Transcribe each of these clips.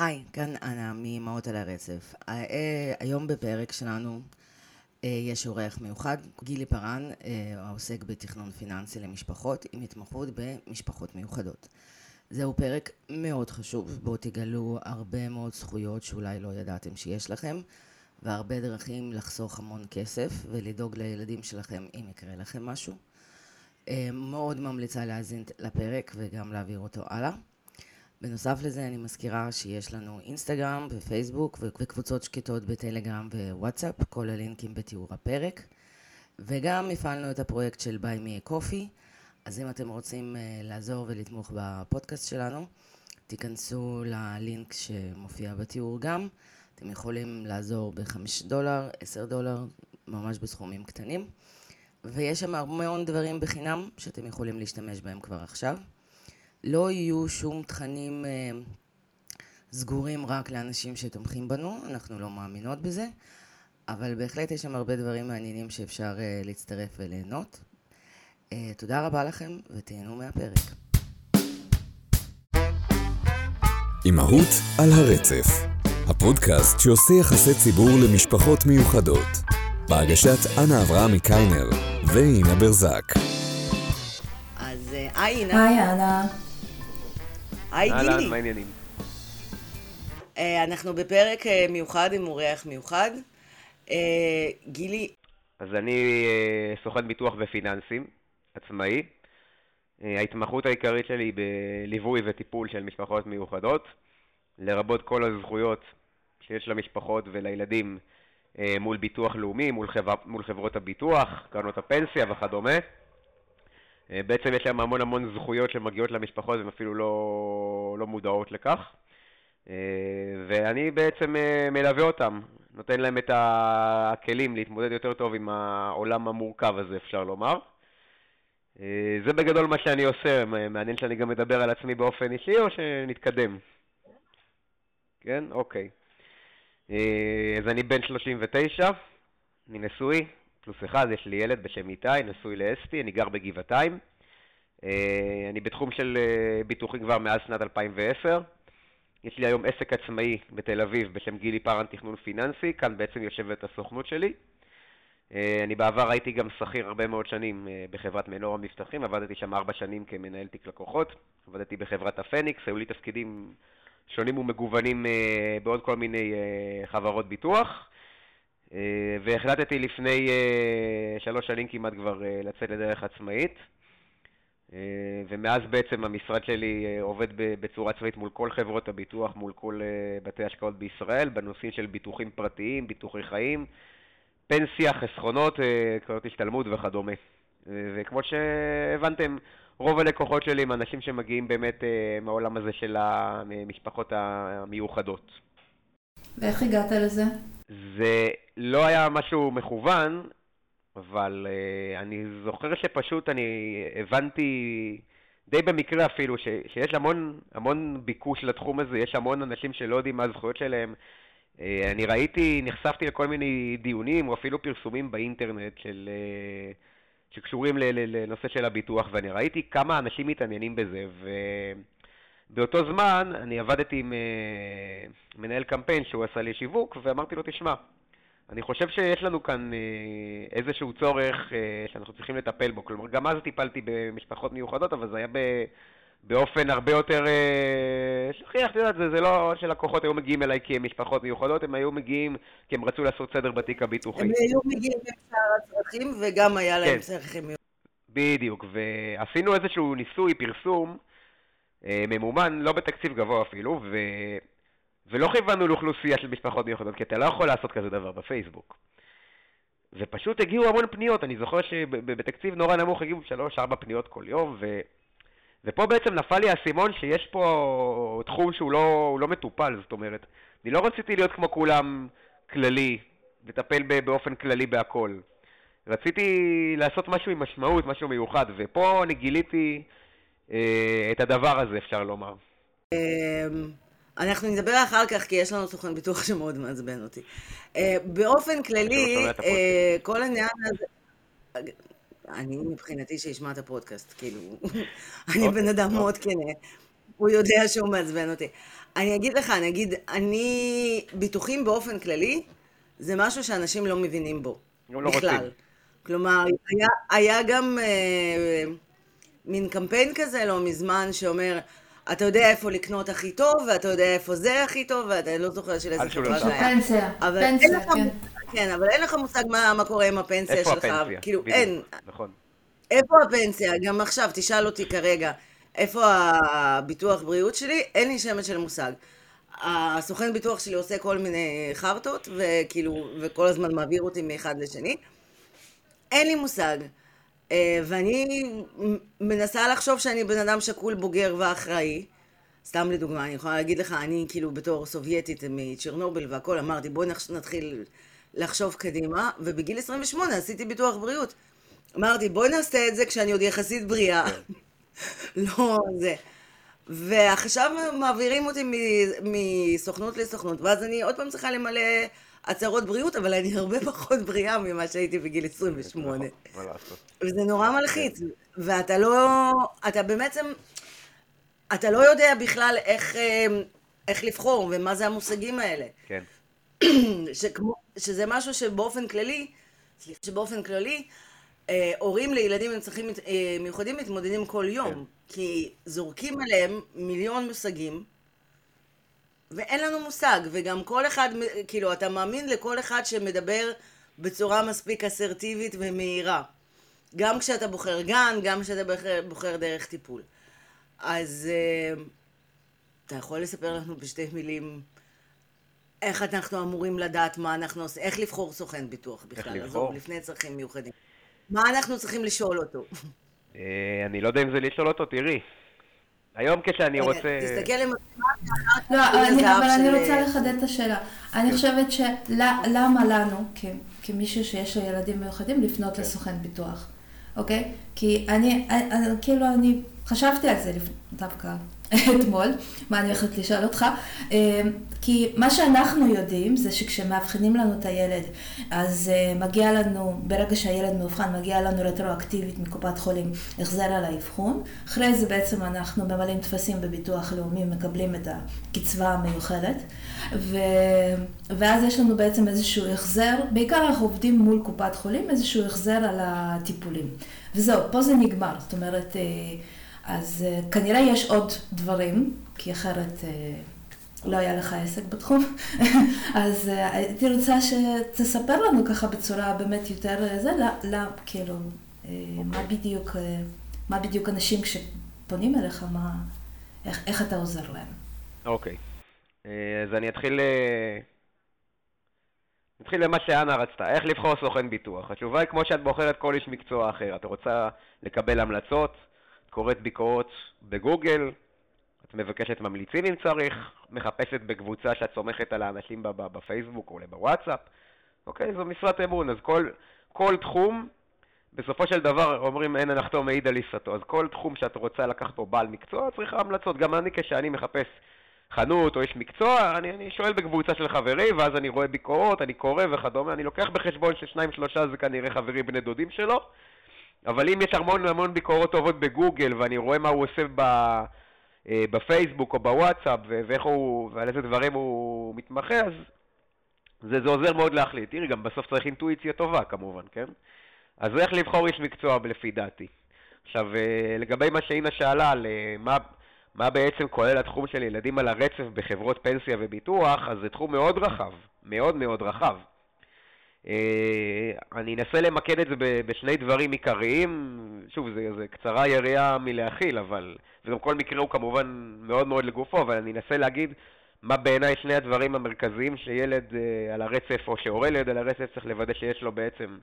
היי, כאן אנה מאמהות על הרצף. אה, היום בפרק שלנו אה, יש אורח מיוחד, גילי פארן, אה, העוסק בתכנון פיננסי למשפחות עם התמחות במשפחות מיוחדות. זהו פרק מאוד חשוב, בו תגלו הרבה מאוד זכויות שאולי לא ידעתם שיש לכם, והרבה דרכים לחסוך המון כסף ולדאוג לילדים שלכם אם יקרה לכם משהו. מאוד ממליצה להאזין לפרק וגם להעביר אותו הלאה. בנוסף לזה אני מזכירה שיש לנו אינסטגרם ופייסבוק וקבוצות שקטות בטלגרם ווואטסאפ, כל הלינקים בתיאור הפרק. וגם הפעלנו את הפרויקט של ביי מי קופי, אז אם אתם רוצים uh, לעזור ולתמוך בפודקאסט שלנו, תיכנסו ללינק שמופיע בתיאור גם. אתם יכולים לעזור ב-5 דולר, 10 דולר, ממש בסכומים קטנים. ויש שם המון דברים בחינם שאתם יכולים להשתמש בהם כבר עכשיו. לא יהיו שום תכנים אה, סגורים רק לאנשים שתומכים בנו, אנחנו לא מאמינות בזה, אבל בהחלט יש שם הרבה דברים מעניינים שאפשר אה, להצטרף וליהנות. אה, תודה רבה לכם ותהנו מהפרק. אימהות על הרצף, הפודקאסט שעושה יחסי ציבור למשפחות מיוחדות, בהגשת אנה אברהמי קיינר ואינה ברזק. אז היי אינה. היי אנה. היי גילי. אהלן, מה העניינים? אה, אנחנו בפרק אה, מיוחד עם אורח מיוחד. אה, גילי, אז אני סוכן ביטוח ופיננסים, עצמאי. ההתמחות העיקרית שלי היא בליווי וטיפול של משפחות מיוחדות, לרבות כל הזכויות שיש למשפחות ולילדים מול ביטוח לאומי, מול, חבר, מול חברות הביטוח, קרנות הפנסיה וכדומה. אה, בעצם יש להם המון המון זכויות שמגיעות למשפחות והן אפילו לא, לא מודעות לכך. אה, ואני בעצם אה, מלווה אותם, נותן להם את הכלים להתמודד יותר טוב עם העולם המורכב הזה, אפשר לומר. זה בגדול מה שאני עושה, מעניין שאני גם מדבר על עצמי באופן אישי או שנתקדם? כן? אוקיי. אז אני בן 39, אני נשוי, פלוס אחד, יש לי ילד בשם איתי, נשוי לאסתי, אני גר בגבעתיים. אה, אני בתחום של אה, ביטוחים כבר מאז שנת 2010. יש לי היום עסק עצמאי בתל אביב בשם גילי פארן תכנון פיננסי, כאן בעצם יושבת הסוכנות שלי. אה, אני בעבר הייתי גם שכיר הרבה מאוד שנים בחברת מנור המבטחים, עבדתי שם ארבע שנים כמנהל תיק לקוחות, עבדתי בחברת הפניקס, היו לי תפקידים שונים ומגוונים בעוד כל מיני חברות ביטוח. והחלטתי לפני שלוש שנים כמעט כבר לצאת לדרך עצמאית. ומאז בעצם המשרד שלי עובד בצורה צבאית מול כל חברות הביטוח, מול כל בתי השקעות בישראל, בנושאים של ביטוחים פרטיים, ביטוחי חיים, פנסיה, חסכונות, קרנות השתלמות וכדומה. וכמו שהבנתם, רוב הלקוחות שלי הם אנשים שמגיעים באמת מהעולם הזה של המשפחות המיוחדות. ואיך הגעת לזה? זה לא היה משהו מכוון, אבל uh, אני זוכר שפשוט אני הבנתי, די במקרה אפילו, ש, שיש המון, המון ביקוש לתחום הזה, יש המון אנשים שלא יודעים מה הזכויות שלהם. Uh, אני ראיתי, נחשפתי לכל מיני דיונים או אפילו פרסומים באינטרנט של... Uh, שקשורים לנושא של הביטוח, ואני ראיתי כמה אנשים מתעניינים בזה, ובאותו זמן אני עבדתי עם מנהל קמפיין שהוא עשה לי שיווק, ואמרתי לו, תשמע, אני חושב שיש לנו כאן אה, איזשהו צורך אה, שאנחנו צריכים לטפל בו. כלומר, גם אז טיפלתי במשפחות מיוחדות, אבל זה היה ב... באופן הרבה יותר אה, שכיח, את יודעת, זה, זה לא שלקוחות היו מגיעים אליי כי הם משפחות מיוחדות, הם היו מגיעים כי הם רצו לעשות סדר בתיק הביטוחי. הם היו מגיעים עם שאר הצרכים וגם היה להם כן. צרכים מיוחדים. בדיוק, ועשינו איזשהו ניסוי, פרסום, ממומן, לא בתקציב גבוה אפילו, ו... ולא כיוונו לאוכלוסייה של משפחות מיוחדות, כי אתה לא יכול לעשות כזה דבר בפייסבוק. ופשוט הגיעו המון פניות, אני זוכר שבתקציב נורא נמוך הגיעו שלוש-ארבע פניות כל יום, ו... ופה בעצם נפל לי האסימון שיש פה תחום שהוא לא, לא מטופל, זאת אומרת, אני לא רציתי להיות כמו כולם כללי, לטפל באופן כללי בהכל. רציתי לעשות משהו עם משמעות, משהו מיוחד, ופה אני גיליתי אה, את הדבר הזה, אפשר לומר. אנחנו נדבר אחר כך, כי יש לנו סוכן ביטוח שמאוד מעצבן אותי. אה, באופן כללי, אה, כל העניין הזה... אני מבחינתי שישמע את הפודקאסט, כאילו, אני בן אדם מאוד כנה. הוא יודע שהוא מעצבן אותי. אני אגיד לך, נגיד, אני, ביטוחים באופן כללי, זה משהו שאנשים לא מבינים בו. לא בכלל. כלומר, היה, היה גם אה, מין קמפיין כזה לא מזמן שאומר, אתה יודע איפה לקנות הכי טוב, ואתה יודע איפה זה הכי טוב, ואתה לא זוכר של איזה חברה זה היה. פנסיה, אבל אין פנסיה, לך, כן. כן, אבל אין לך מושג מה, מה קורה עם הפנסיה איפה שלך. הפנסיה? כאילו, בדיוק. אין. נכון. איפה הפנסיה? גם עכשיו, תשאל אותי כרגע, איפה הביטוח בריאות שלי? אין לי שמץ של מושג. הסוכן ביטוח שלי עושה כל מיני חרטות, וכאילו, וכל הזמן מעביר אותי מאחד לשני. אין לי מושג. אה, ואני מנסה לחשוב שאני בן אדם שקול, בוגר ואחראי. סתם לדוגמה, אני יכולה להגיד לך, אני כאילו בתור סובייטית מצ'רנוביל והכל, אמרתי בואי נתחיל לחשוב קדימה, ובגיל 28 עשיתי ביטוח בריאות. אמרתי בואי נעשה את זה כשאני עוד יחסית בריאה. לא זה. ועכשיו מעבירים אותי מסוכנות לסוכנות, ואז אני עוד פעם צריכה למלא הצהרות בריאות, אבל אני הרבה פחות בריאה ממה שהייתי בגיל 28. נכון. וזה נורא מלחיץ, ואתה לא, אתה בעצם, אתה לא יודע בכלל איך, אה, איך לבחור ומה זה המושגים האלה. כן. שכמו, שזה משהו שבאופן כללי, סליחה, שבאופן כללי, אה, הורים לילדים עם צרכים אה, מיוחדים מתמודדים כל יום, כן. כי זורקים עליהם מיליון מושגים, ואין לנו מושג, וגם כל אחד, כאילו, אתה מאמין לכל אחד שמדבר בצורה מספיק אסרטיבית ומהירה. גם כשאתה בוחר גן, גם כשאתה בוחר, בוחר דרך טיפול. אז אה, אתה יכול לספר לנו בשתי מילים איך אנחנו אמורים לדעת מה אנחנו עושים, איך לבחור סוכן ביטוח בכלל, לבחור? עזוב, לפני צרכים מיוחדים. מה אנחנו צריכים לשאול אותו? אה, אני לא יודע אם זה לשאול אותו, תראי. היום כשאני רגע, רוצה... תסתכל למצלמה, לא, אבל אני, רוצה לחדד את השאלה. אני חושבת שלמה לנו, כמישהו שיש לו ילדים מיוחדים, לפנות כן. לסוכן ביטוח, אוקיי? כי אני, כאילו, אני חשבתי על זה דווקא אתמול, מה אני הולכת לשאול אותך, אה, כי מה שאנחנו יודעים זה שכשמאבחנים לנו את הילד, אז אה, מגיע לנו, ברגע שהילד מאובחן, מגיע לנו רטרואקטיבית מקופת חולים החזר על האבחון, אחרי זה בעצם אנחנו ממלאים טפסים בביטוח לאומי, מקבלים את הקצבה המיוחדת, ו... ואז יש לנו בעצם איזשהו החזר, בעיקר אנחנו עובדים מול קופת חולים, איזשהו החזר על הטיפולים. וזהו, פה זה נגמר, זאת אומרת, אה, אז אה, כנראה יש עוד דברים, כי אחרת אה, לא היה לך עסק בתחום, אז אה, הייתי רוצה שתספר לנו ככה בצורה באמת יותר, זה, לא, לא, כאילו, מה בדיוק, מה בדיוק אנשים כשפונים אליך, מה, איך, איך אתה עוזר להם. אוקיי. אה, אז אני אתחיל... נתחיל למה שאנה רצתה, איך לבחור סוכן ביטוח. התשובה היא כמו שאת בוחרת כל איש מקצוע אחר. את רוצה לקבל המלצות, קוראת ביקורות בגוגל, את מבקשת ממליצים אם צריך, מחפשת בקבוצה שאת סומכת על האנשים בפייסבוק או בוואטסאפ. אוקיי? זו משרת אמון. אז כל, כל תחום, בסופו של דבר אומרים אין הנחתום מעיד על עיסתו. אז כל תחום שאת רוצה לקחת פה בעל מקצוע צריכה המלצות. גם אני כשאני מחפש חנות או איש מקצוע, אני, אני שואל בקבוצה של חברים, ואז אני רואה ביקורות, אני קורא וכדומה, אני לוקח בחשבון ששניים שלושה זה כנראה חברים בני דודים שלו, אבל אם יש המון המון ביקורות טובות בגוגל, ואני רואה מה הוא עושה ב, אה, בפייסבוק או בוואטסאפ, ואיך הוא, ועל איזה דברים הוא מתמחה, אז זה, זה עוזר מאוד להחליט. תראי, גם בסוף צריך אינטואיציה טובה כמובן, כן? אז איך לבחור איש מקצוע לפי דעתי. עכשיו, אה, לגבי מה שאינה שאלה על אה, מה, מה בעצם כולל התחום של ילדים על הרצף בחברות פנסיה וביטוח, אז זה תחום מאוד רחב, מאוד מאוד רחב. אה, אני אנסה למקד את זה בשני דברים עיקריים, שוב, זה, זה קצרה יריעה מלהכיל, אבל, וגם כל מקרה הוא כמובן מאוד מאוד לגופו, אבל אני אנסה להגיד מה בעיניי שני הדברים המרכזיים שילד אה, על הרצף, או שהורה לילד על הרצף צריך לוודא שיש לו בעצם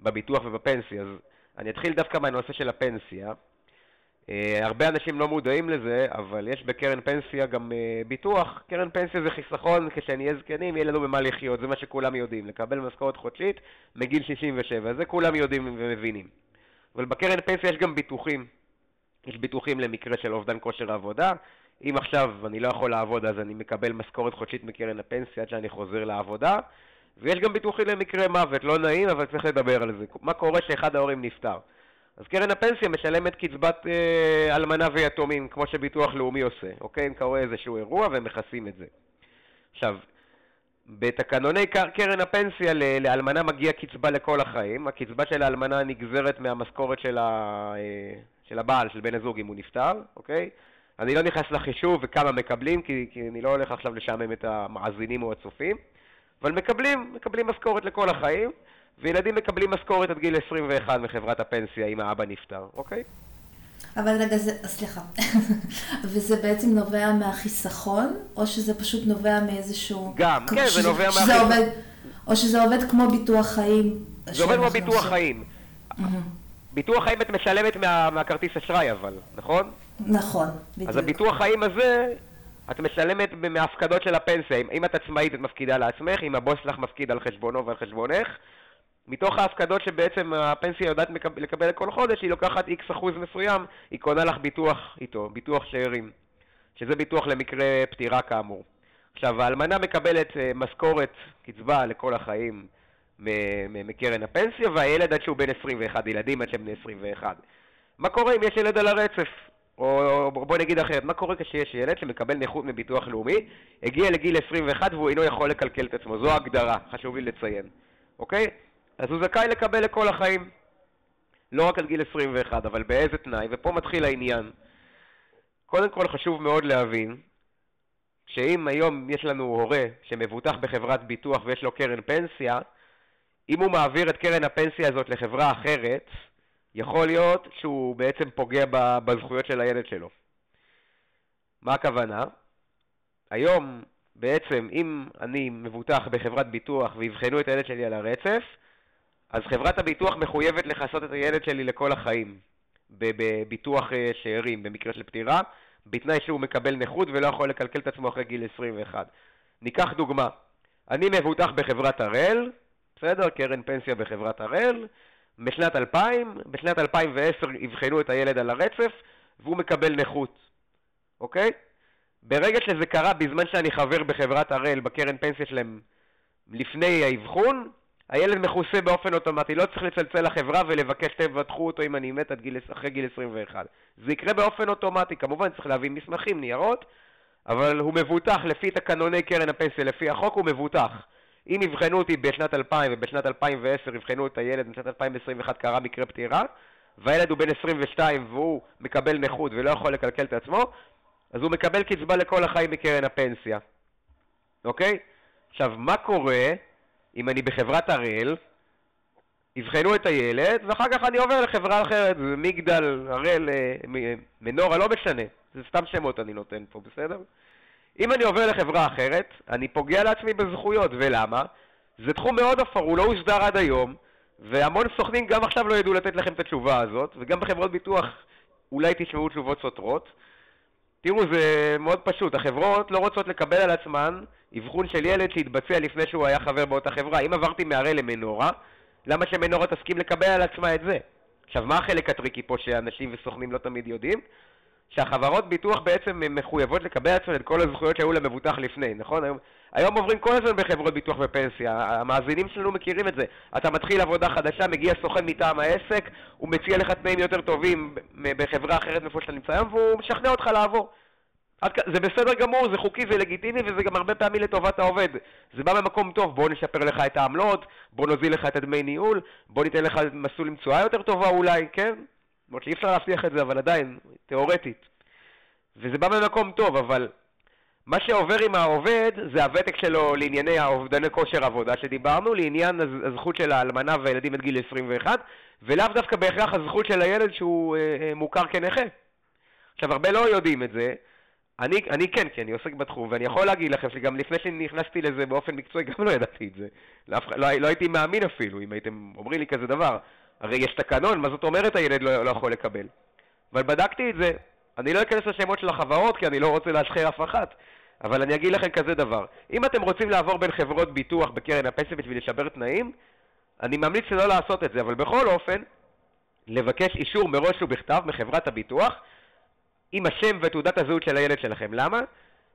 בביטוח ובפנסיה. אז אני אתחיל דווקא מהנושא של הפנסיה. Uh, הרבה אנשים לא מודעים לזה, אבל יש בקרן פנסיה גם uh, ביטוח. קרן פנסיה זה חיסכון, כשנהיה זקנים יהיה לנו במה לחיות, זה מה שכולם יודעים. לקבל משכורת חודשית מגיל 67, זה כולם יודעים ומבינים. אבל בקרן פנסיה יש גם ביטוחים. יש ביטוחים למקרה של אובדן כושר עבודה. אם עכשיו אני לא יכול לעבוד אז אני מקבל משכורת חודשית מקרן הפנסיה עד שאני חוזר לעבודה. ויש גם ביטוחים למקרה מוות, לא נעים, אבל צריך לדבר על זה. מה קורה שאחד ההורים נפטר? אז קרן הפנסיה משלמת קצבת אה, אלמנה ויתומים, כמו שביטוח לאומי עושה, אוקיי? אם קורה איזשהו אירוע והם מכסים את זה. עכשיו, בתקנוני קרן הפנסיה לאלמנה מגיע קצבה לכל החיים, הקצבה של האלמנה נגזרת מהמשכורת של, ה... אה, של הבעל, של בן הזוג אם הוא נפטר, אוקיי? אני לא נכנס לחישוב וכמה מקבלים, כי, כי אני לא הולך עכשיו לשעמם את המאזינים או הצופים, אבל מקבלים, מקבלים משכורת לכל החיים, וילדים מקבלים משכורת עד גיל 21 מחברת הפנסיה אם האבא נפטר, אוקיי? אבל רגע, זה, סליחה, וזה בעצם נובע מהחיסכון, או שזה פשוט נובע מאיזשהו... גם, כן, שזה, זה נובע מהחיסכון. או שזה עובד כמו ביטוח חיים. זה עובד כמו ביטוח חיים. ביטוח חיים את משלמת מה, מהכרטיס אשראי אבל, נכון? נכון, בדיוק. אז הביטוח חיים הזה, את משלמת מההפקדות של הפנסיה. אם את עצמאית את מפקידה לעצמך, אם הבוס שלך מפקיד על חשבונו ועל חשבונך, מתוך ההפקדות שבעצם הפנסיה יודעת לקבל כל חודש, היא לוקחת איקס אחוז מסוים, היא קונה לך ביטוח איתו, ביטוח שאירים, שזה ביטוח למקרה פטירה כאמור. עכשיו, האלמנה מקבלת אה, משכורת, קצבה לכל החיים מקרן הפנסיה, והילד עד שהוא בן 21, ילדים עד שהם בני 21. מה קורה אם יש ילד על הרצף? או בוא נגיד אחרת, מה קורה כשיש ילד שמקבל נכות מביטוח לאומי, הגיע לגיל 21 והוא אינו יכול לקלקל את עצמו, זו ההגדרה, חשוב לי לציין, אוקיי? אז הוא זכאי לקבל לכל החיים. לא רק עד גיל 21, אבל באיזה תנאי, ופה מתחיל העניין. קודם כל חשוב מאוד להבין שאם היום יש לנו הורה שמבוטח בחברת ביטוח ויש לו קרן פנסיה, אם הוא מעביר את קרן הפנסיה הזאת לחברה אחרת, יכול להיות שהוא בעצם פוגע בזכויות של הילד שלו. מה הכוונה? היום, בעצם, אם אני מבוטח בחברת ביטוח ויבחנו את הילד שלי על הרצף, אז חברת הביטוח מחויבת לכסות את הילד שלי לכל החיים בביטוח אה, שאירים, במקרה של פטירה, בתנאי שהוא מקבל נכות ולא יכול לקלקל את עצמו אחרי גיל 21. ניקח דוגמה, אני מבוטח בחברת הראל, בסדר? קרן פנסיה בחברת הראל, בשנת 2000, בשנת 2010 יבחנו את הילד על הרצף והוא מקבל נכות, אוקיי? ברגע שזה קרה בזמן שאני חבר בחברת הראל, בקרן פנסיה שלהם, לפני האבחון, הילד מכוסה באופן אוטומטי, לא צריך לצלצל לחברה ולבקש תבטחו אותו אם אני מת גיל, אחרי גיל 21. זה יקרה באופן אוטומטי, כמובן צריך להביא מסמכים, ניירות, אבל הוא מבוטח לפי תקנוני קרן הפנסיה, לפי החוק הוא מבוטח. אם יבחנו אותי בשנת 2000 ובשנת 2010 יבחנו את הילד, בשנת 2021 קרה מקרה פטירה, והילד הוא בן 22 והוא מקבל נכות ולא יכול לקלקל את עצמו, אז הוא מקבל קצבה לכל החיים מקרן הפנסיה. אוקיי? עכשיו, מה קורה אם אני בחברת הראל, יבחנו את הילד, ואחר כך אני עובר לחברה אחרת, מגדל, הראל, אה, מנורה, לא משנה, זה סתם שמות אני נותן פה, בסדר? אם אני עובר לחברה אחרת, אני פוגע לעצמי בזכויות, ולמה? זה תחום מאוד אפור, הוא לא הוסדר עד היום, והמון סוכנים גם עכשיו לא ידעו לתת לכם את התשובה הזאת, וגם בחברות ביטוח אולי תשמעו תשובות סותרות. תראו, זה מאוד פשוט, החברות לא רוצות לקבל על עצמן אבחון של ילד שהתבצע לפני שהוא היה חבר באותה חברה. אם עברתי מהראל למנורה, למה שמנורה תסכים לקבל על עצמה את זה? עכשיו, מה החלק הטריקי פה שאנשים וסוכנים לא תמיד יודעים? שהחברות ביטוח בעצם מחויבות לקבל עצמן את כל הזכויות שהיו למבוטח לפני, נכון? היום, היום עוברים כל הזמן בחברות ביטוח ופנסיה, המאזינים שלנו מכירים את זה. אתה מתחיל עבודה חדשה, מגיע סוכן מטעם העסק, הוא מציע לך תנאים יותר טובים בחברה אחרת מאיפה שאתה נמצא היום, והוא משכנע אותך לעבור. זה בסדר גמור, זה חוקי ולגיטימי וזה גם הרבה פעמים לטובת העובד. זה בא ממקום טוב, בוא נשפר לך את העמלות, בוא נוזיל לך את הדמי ניהול, בוא ניתן לך מסלול עם תשואה יותר טובה אולי, כן? למרות שאי אפשר להבטיח את זה, אבל עדיין, תיאורטית. וזה בא ממקום טוב, אבל מה שעובר עם העובד זה הוותק שלו לענייני האובדני כושר עבודה שדיברנו, לעניין הזכות של האלמנה והילדים עד גיל 21, ולאו דווקא בהכרח הזכות של הילד שהוא אה, אה, מוכר כנכה. עכשיו, הרבה לא יודעים את זה. אני, אני כן, כי אני עוסק בתחום, ואני יכול להגיד לכם שגם לפני שנכנסתי לזה באופן מקצועי, גם לא ידעתי את זה. לא, לא, לא הייתי מאמין אפילו, אם הייתם אומרים לי כזה דבר. הרי יש תקנון, מה זאת אומרת הילד לא, לא יכול לקבל? אבל בדקתי את זה. אני לא אכנס לשמות של החברות, כי אני לא רוצה להשחיר אף אחת. אבל אני אגיד לכם כזה דבר. אם אתם רוצים לעבור בין חברות ביטוח בקרן הפנסיה בשביל לשבר תנאים, אני ממליץ שלא לעשות את זה, אבל בכל אופן, לבקש אישור מראש ובכתב מחברת הביטוח עם השם ותעודת הזהות של הילד שלכם. למה?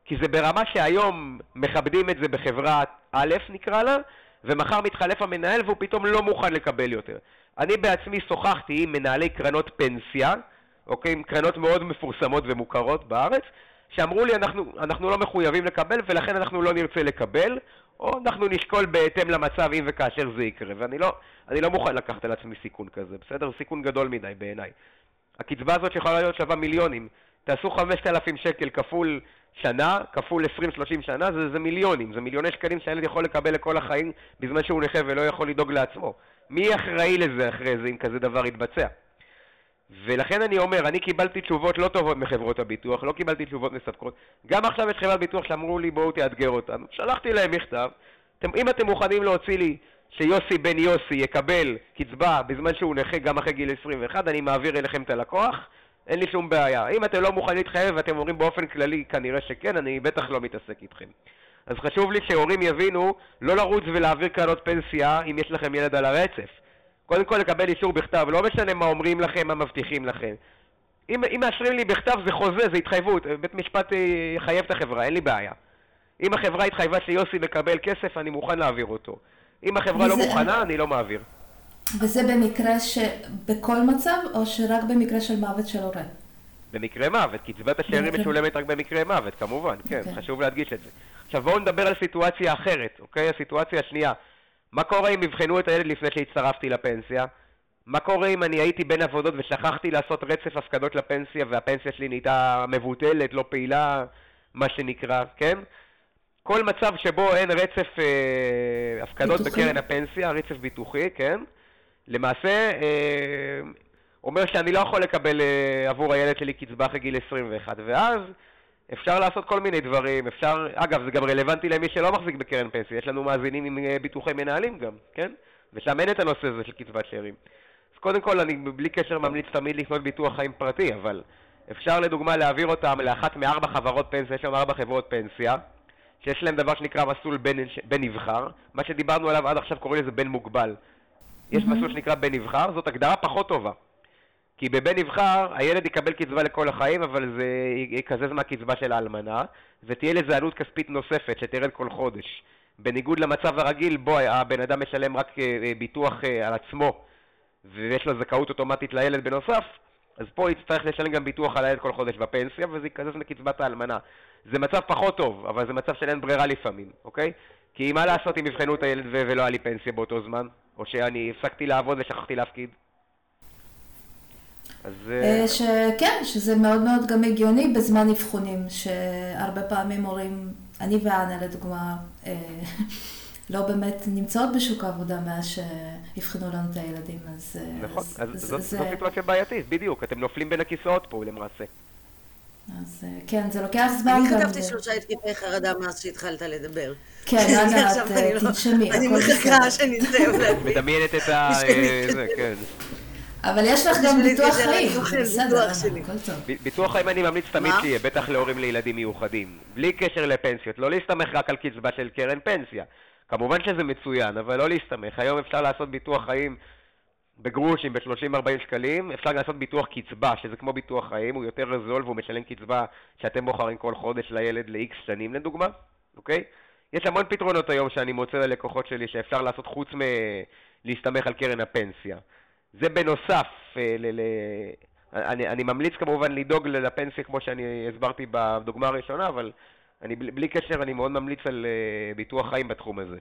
כי זה ברמה שהיום מכבדים את זה בחברה א' נקרא לה, ומחר מתחלף המנהל והוא פתאום לא מוכן לקבל יותר. אני בעצמי שוחחתי עם מנהלי קרנות פנסיה, אוקיי, עם קרנות מאוד מפורסמות ומוכרות בארץ, שאמרו לי אנחנו, אנחנו לא מחויבים לקבל ולכן אנחנו לא נרצה לקבל, או אנחנו נשקול בהתאם למצב אם וכאשר זה יקרה, ואני לא, לא מוכן לקחת על עצמי סיכון כזה, בסדר? סיכון גדול מדי בעיניי. הקצבה הזאת שיכולה להיות שווה מיליונים, תעשו 5,000 שקל כפול שנה, כפול 20-30 שנה, זה, זה מיליונים, זה מיליוני שקלים שהילד יכול לקבל לכל החיים בזמן שהוא נכה ולא יכול לדאוג לעצמו. מי אחראי לזה אחרי זה אם כזה דבר יתבצע? ולכן אני אומר, אני קיבלתי תשובות לא טובות מחברות הביטוח, לא קיבלתי תשובות מספקות. גם עכשיו יש חברת ביטוח שאמרו לי בואו תאתגר אותנו. שלחתי להם מכתב, אתם, אם אתם מוכנים להוציא לי שיוסי בן יוסי יקבל קצבה בזמן שהוא נכה גם אחרי גיל 21, אני מעביר אליכם את הלקוח, אין לי שום בעיה. אם אתם לא מוכנים להתחייב ואתם אומרים באופן כללי כנראה שכן, אני בטח לא מתעסק איתכם. אז חשוב לי שהורים יבינו לא לרוץ ולהעביר קרנות פנסיה אם יש לכם ילד על הרצף. קודם כל לקבל אישור בכתב, לא משנה מה אומרים לכם, מה מבטיחים לכם. אם, אם מאשרים לי בכתב זה חוזה, זה התחייבות, בית משפט אה, יחייב את החברה, אין לי בעיה. אם החברה התחייבה שיוסי מקבל כסף, אני מוכן להעביר אותו. אם החברה לא. לא מוכנה, אני לא מעביר. וזה במקרה שבכל מצב, או שרק במקרה של מוות של הורה? במקרה מוות, קצבת השאירים משולמת רק במקרה מוות, כמובן, כן, okay. אוקיי. חשוב להדגיש את זה. עכשיו בואו נדבר על סיטואציה אחרת, אוקיי? הסיטואציה השנייה. מה קורה אם יבחנו את הילד לפני שהצטרפתי לפנסיה? מה קורה אם אני הייתי בין עבודות ושכחתי לעשות רצף הפקדות לפנסיה והפנסיה שלי נהייתה מבוטלת, לא פעילה, מה שנקרא, כן? כל מצב שבו אין רצף אה, הפקדות ביטוחי. בקרן הפנסיה, רצף ביטוחי, כן? למעשה אה, אומר שאני לא יכול לקבל אה, עבור הילד שלי קצבה אחרי גיל 21, ואז אפשר לעשות כל מיני דברים, אפשר, אגב, זה גם רלוונטי למי שלא מחזיק בקרן פנסיה, יש לנו מאזינים עם אה, ביטוחי מנהלים גם, כן? ושם אין את הנושא הזה של קצבת שאירים. אז קודם כל, אני בלי קשר ממליץ תמיד לקנות ביטוח חיים פרטי, אבל אפשר לדוגמה להעביר אותם לאחת מארבע חברות פנסיה, יש לנו ארבע חברות פנסיה, שיש להם דבר שנקרא מסלול בן, בן נבחר, מה שדיברנו עליו עד עכשיו קוראים לזה בן מוגבל. יש מסלול שנקרא בן נבחר, זאת הגדרה פחות טובה. כי בבן נבחר הילד יקבל קצבה לכל החיים, אבל זה יקזז מהקצבה של האלמנה, ותהיה לזה עלות כספית נוספת שתרד כל חודש. בניגוד למצב הרגיל, בו הבן אדם משלם רק אה, אה, ביטוח אה, על עצמו, ויש לו זכאות אוטומטית לילד בנוסף, אז פה יצטרך לשלם גם ביטוח על הילד כל חודש בפנסיה, וזה יקזז מקצבת האלמנה. זה מצב פחות טוב, אבל זה מצב של אין ברירה לפעמים, אוקיי? כי מה לעשות אם יבחנו את הילד ולא היה לי פנסיה באותו זמן? או שאני הפסקתי לעבוד ושכחתי להפקיד? אז... אה, שכן, שזה מאוד מאוד גם הגיוני בזמן אבחונים, שהרבה פעמים הורים, אני ואנה לדוגמה, אה, לא באמת נמצאות בשוק העבודה מאז שאבחנו לנו את הילדים, אז... אה, נכון, אז, אז זאת, זה... זאת סיטואציה בעייתית, בדיוק, אתם נופלים בין הכיסאות פה למעשה. אז כן, זה לוקח זמן. אני כתבתי שלושה התקפי חרדה מאז שהתחלת לדבר. כן, אנה, את תנשמי, אני מחכה שנסיים להדליק. מדמיינת את ה... זה, כן. אבל יש לך גם ביטוח חיים, בסדר, הכל טוב. ביטוח חיים אני ממליץ תמיד שיהיה, בטח להורים לילדים מיוחדים. בלי קשר לפנסיות, לא להסתמך רק על קצבה של קרן פנסיה. כמובן שזה מצוין, אבל לא להסתמך. היום אפשר לעשות ביטוח חיים בגרושים ב-30-40 שקלים, אפשר לעשות ביטוח קצבה, שזה כמו ביטוח חיים, הוא יותר זול והוא משלם קצבה שאתם בוחרים כל חודש לילד ל-X שנים לדוגמה, אוקיי? יש המון פתרונות היום שאני מוצא ללקוחות שלי שאפשר לעשות חוץ מלהסתמך על קרן הפנסיה. זה בנוסף, אה, ל- ל- אני, אני ממליץ כמובן לדאוג לפנסיה כמו שאני הסברתי בדוגמה הראשונה, אבל אני בלי קשר אני מאוד ממליץ על uh, ביטוח חיים בתחום הזה.